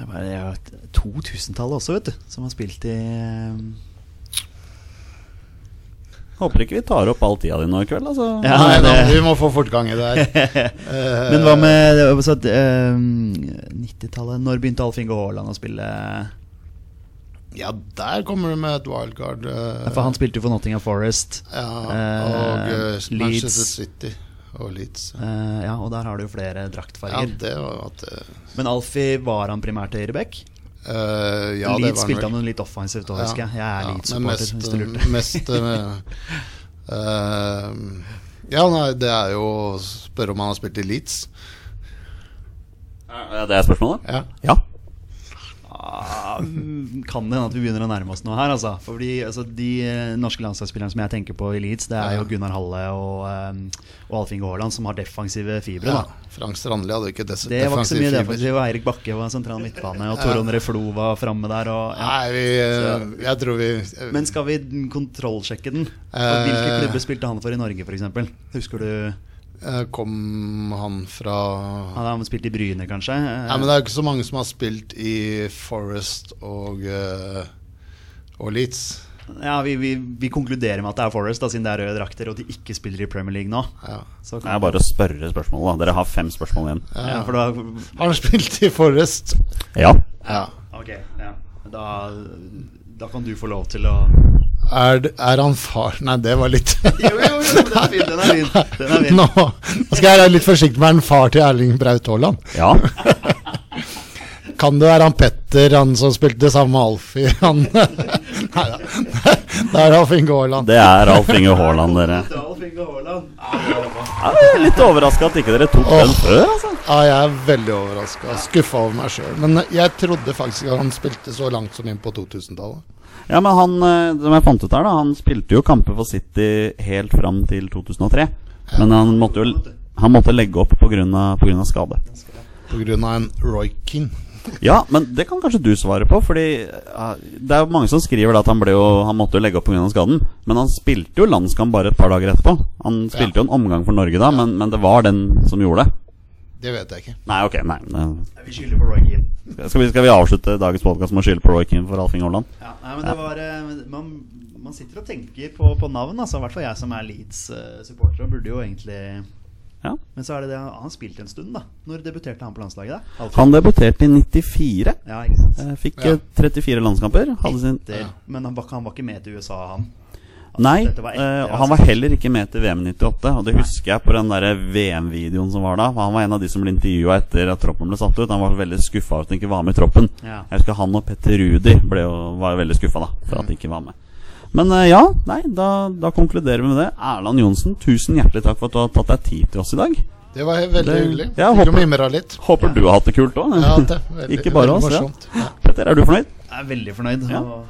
Det var bare, 2000-tallet også, vet du, som har spilt i eh, Håper ikke vi tar opp all tida di nå i kveld. Altså. Ja, Nei, da, vi må få fortgang i det her. Eh, Men hva med uh, eh, 90-tallet? Når begynte Alf Inge Haaland å spille? Ja, der kommer du med et wildcard. eh, For han spilte jo for Nottingham Forest. ja, og uh, Leeds. Manchester City og Leeds. Eh, ja, og der har du jo flere Ja, draktfarger. det var at Men Alfie, var han primært høyreback? Eh, Ja, det Leeds var spilte han litt offensivt òg, husker jeg. Jeg er Ja, Leeds-supporter. mest, hvis du lurte. mest eh, eh, Ja, nei, det er jo å spørre om han har spilt i Leeds. Ja, Det er spørsmålet? Ja. Ja. Kan det hende at vi begynner å nærme oss noe her, altså. Fordi altså, de eh, norske landslagsspillerne som jeg tenker på i Leeds, det er jo Gunnar Halle og, eh, og Alf Inge Haaland, som har defensive fibre. ja. da Frank Strandli hadde ikke des Det var ikke så mye defensiv. Og Eirik Bakke var sentral midtbane, og Toron Reflo var framme der. Og, ja. Nei, vi, så, jeg tror vi jeg, Men skal vi kontrollsjekke den? Og Eh. hvilke klubber spilte han for i Norge, f.eks.? Husker du eh, Kom han fra Han han spilt i Bryne, kanskje? Nei, men det er jo ikke så mange som har spilt i Forest og, eh, og Leeds. Ja, vi, vi, vi konkluderer med at det er Forest, da, siden det er røde drakter, og de ikke spiller i Premier League nå. Ja. Så Det er bare å spørre spørsmål. da Dere har fem spørsmål igjen. ja, for da Har han spilt i Forest? Ja. Ja. Ok, ja. Da, da kan du få lov til å Er, er han far Nei, det var litt Jo, jo, jo, den er fin. Den er fin. Den er fin. Nå nå skal jeg være litt forsiktig med en far til Erling Braut Haaland. ja. Kan det være han Petter, han som spilte sammen med Alfie? Han Nei da. Det er Alf Inge Haaland. Det er Alf Inge Haaland, dere. Jeg er litt overraska at ikke dere tok den før. altså Ja, jeg er veldig overraska. Skuffa over meg sjøl. Men jeg trodde faktisk at han spilte så langt som inn på 2000-tallet. Ja, men han, eh, som jeg fant ut her da Han spilte jo kamper for City helt fram til 2003. Men han måtte jo han måtte legge opp pga. skade. Av en Roy King. Ja, men det kan kanskje du svare på. Fordi eh, Det er jo mange som skriver at han, jo, han måtte jo legge opp pga. skaden. Men han spilte jo landskamp bare et par dager etterpå. Han spilte jo en omgang for Norge da, men, men det var den som gjorde det. Det vet jeg ikke. Nei, ok, nei det- Vi skylder på Roy Keane. Skal vi, skal vi avslutte dagens podkast med å skylde på Roy Keane for Alfing Inge Ja, nei, men det var eh, man, man sitter og tenker på, på navn, altså. I hvert fall jeg som er Leeds-supporter. uh, burde jo egentlig Ja. Men så er det det Han spilte en stund, da. Når debuterte han på landslaget? da? Alfred? Han debuterte i 94. Ja, ikke sant. eh, Fikk Ja. eh, 34 landskamper. Hadde sin Men han var, han var ikke med til USA, han. Altså, Nei, dette var etter, eh, altså. han var heller ikke med til VM 98. Og det husker jeg på den der VM-videoen som var da. Han var en av de som ble intervjua etter at troppen ble satt ut. Han var veldig skuffa over at han ikke var med i troppen. Ja. Jeg husker han og Petter Rudi ble jo, var veldig skuffa for at de ikke var med. Men eh, ja, nei, da, da konkluderer vi med det. Erland Johnsen, tusen hjertelig takk for at du har tatt deg tid til oss i dag. Det var veldig Det- hyggelig. Ja, håper-. Håper du har hatt det kult òg. Ja, ikke bare oss. Ja. morsomt. Ja. Petter, er du fornøyd? Jeg er veldig fornøyd. Ja. Og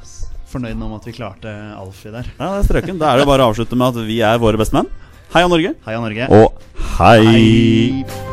fornøyd med at vi klarte Alfie der. Ja, det er strøken. Da er det bare å avslutte med at vi er våre bestemenn. Heia Norge. Heia Norge. Og hei. Hei.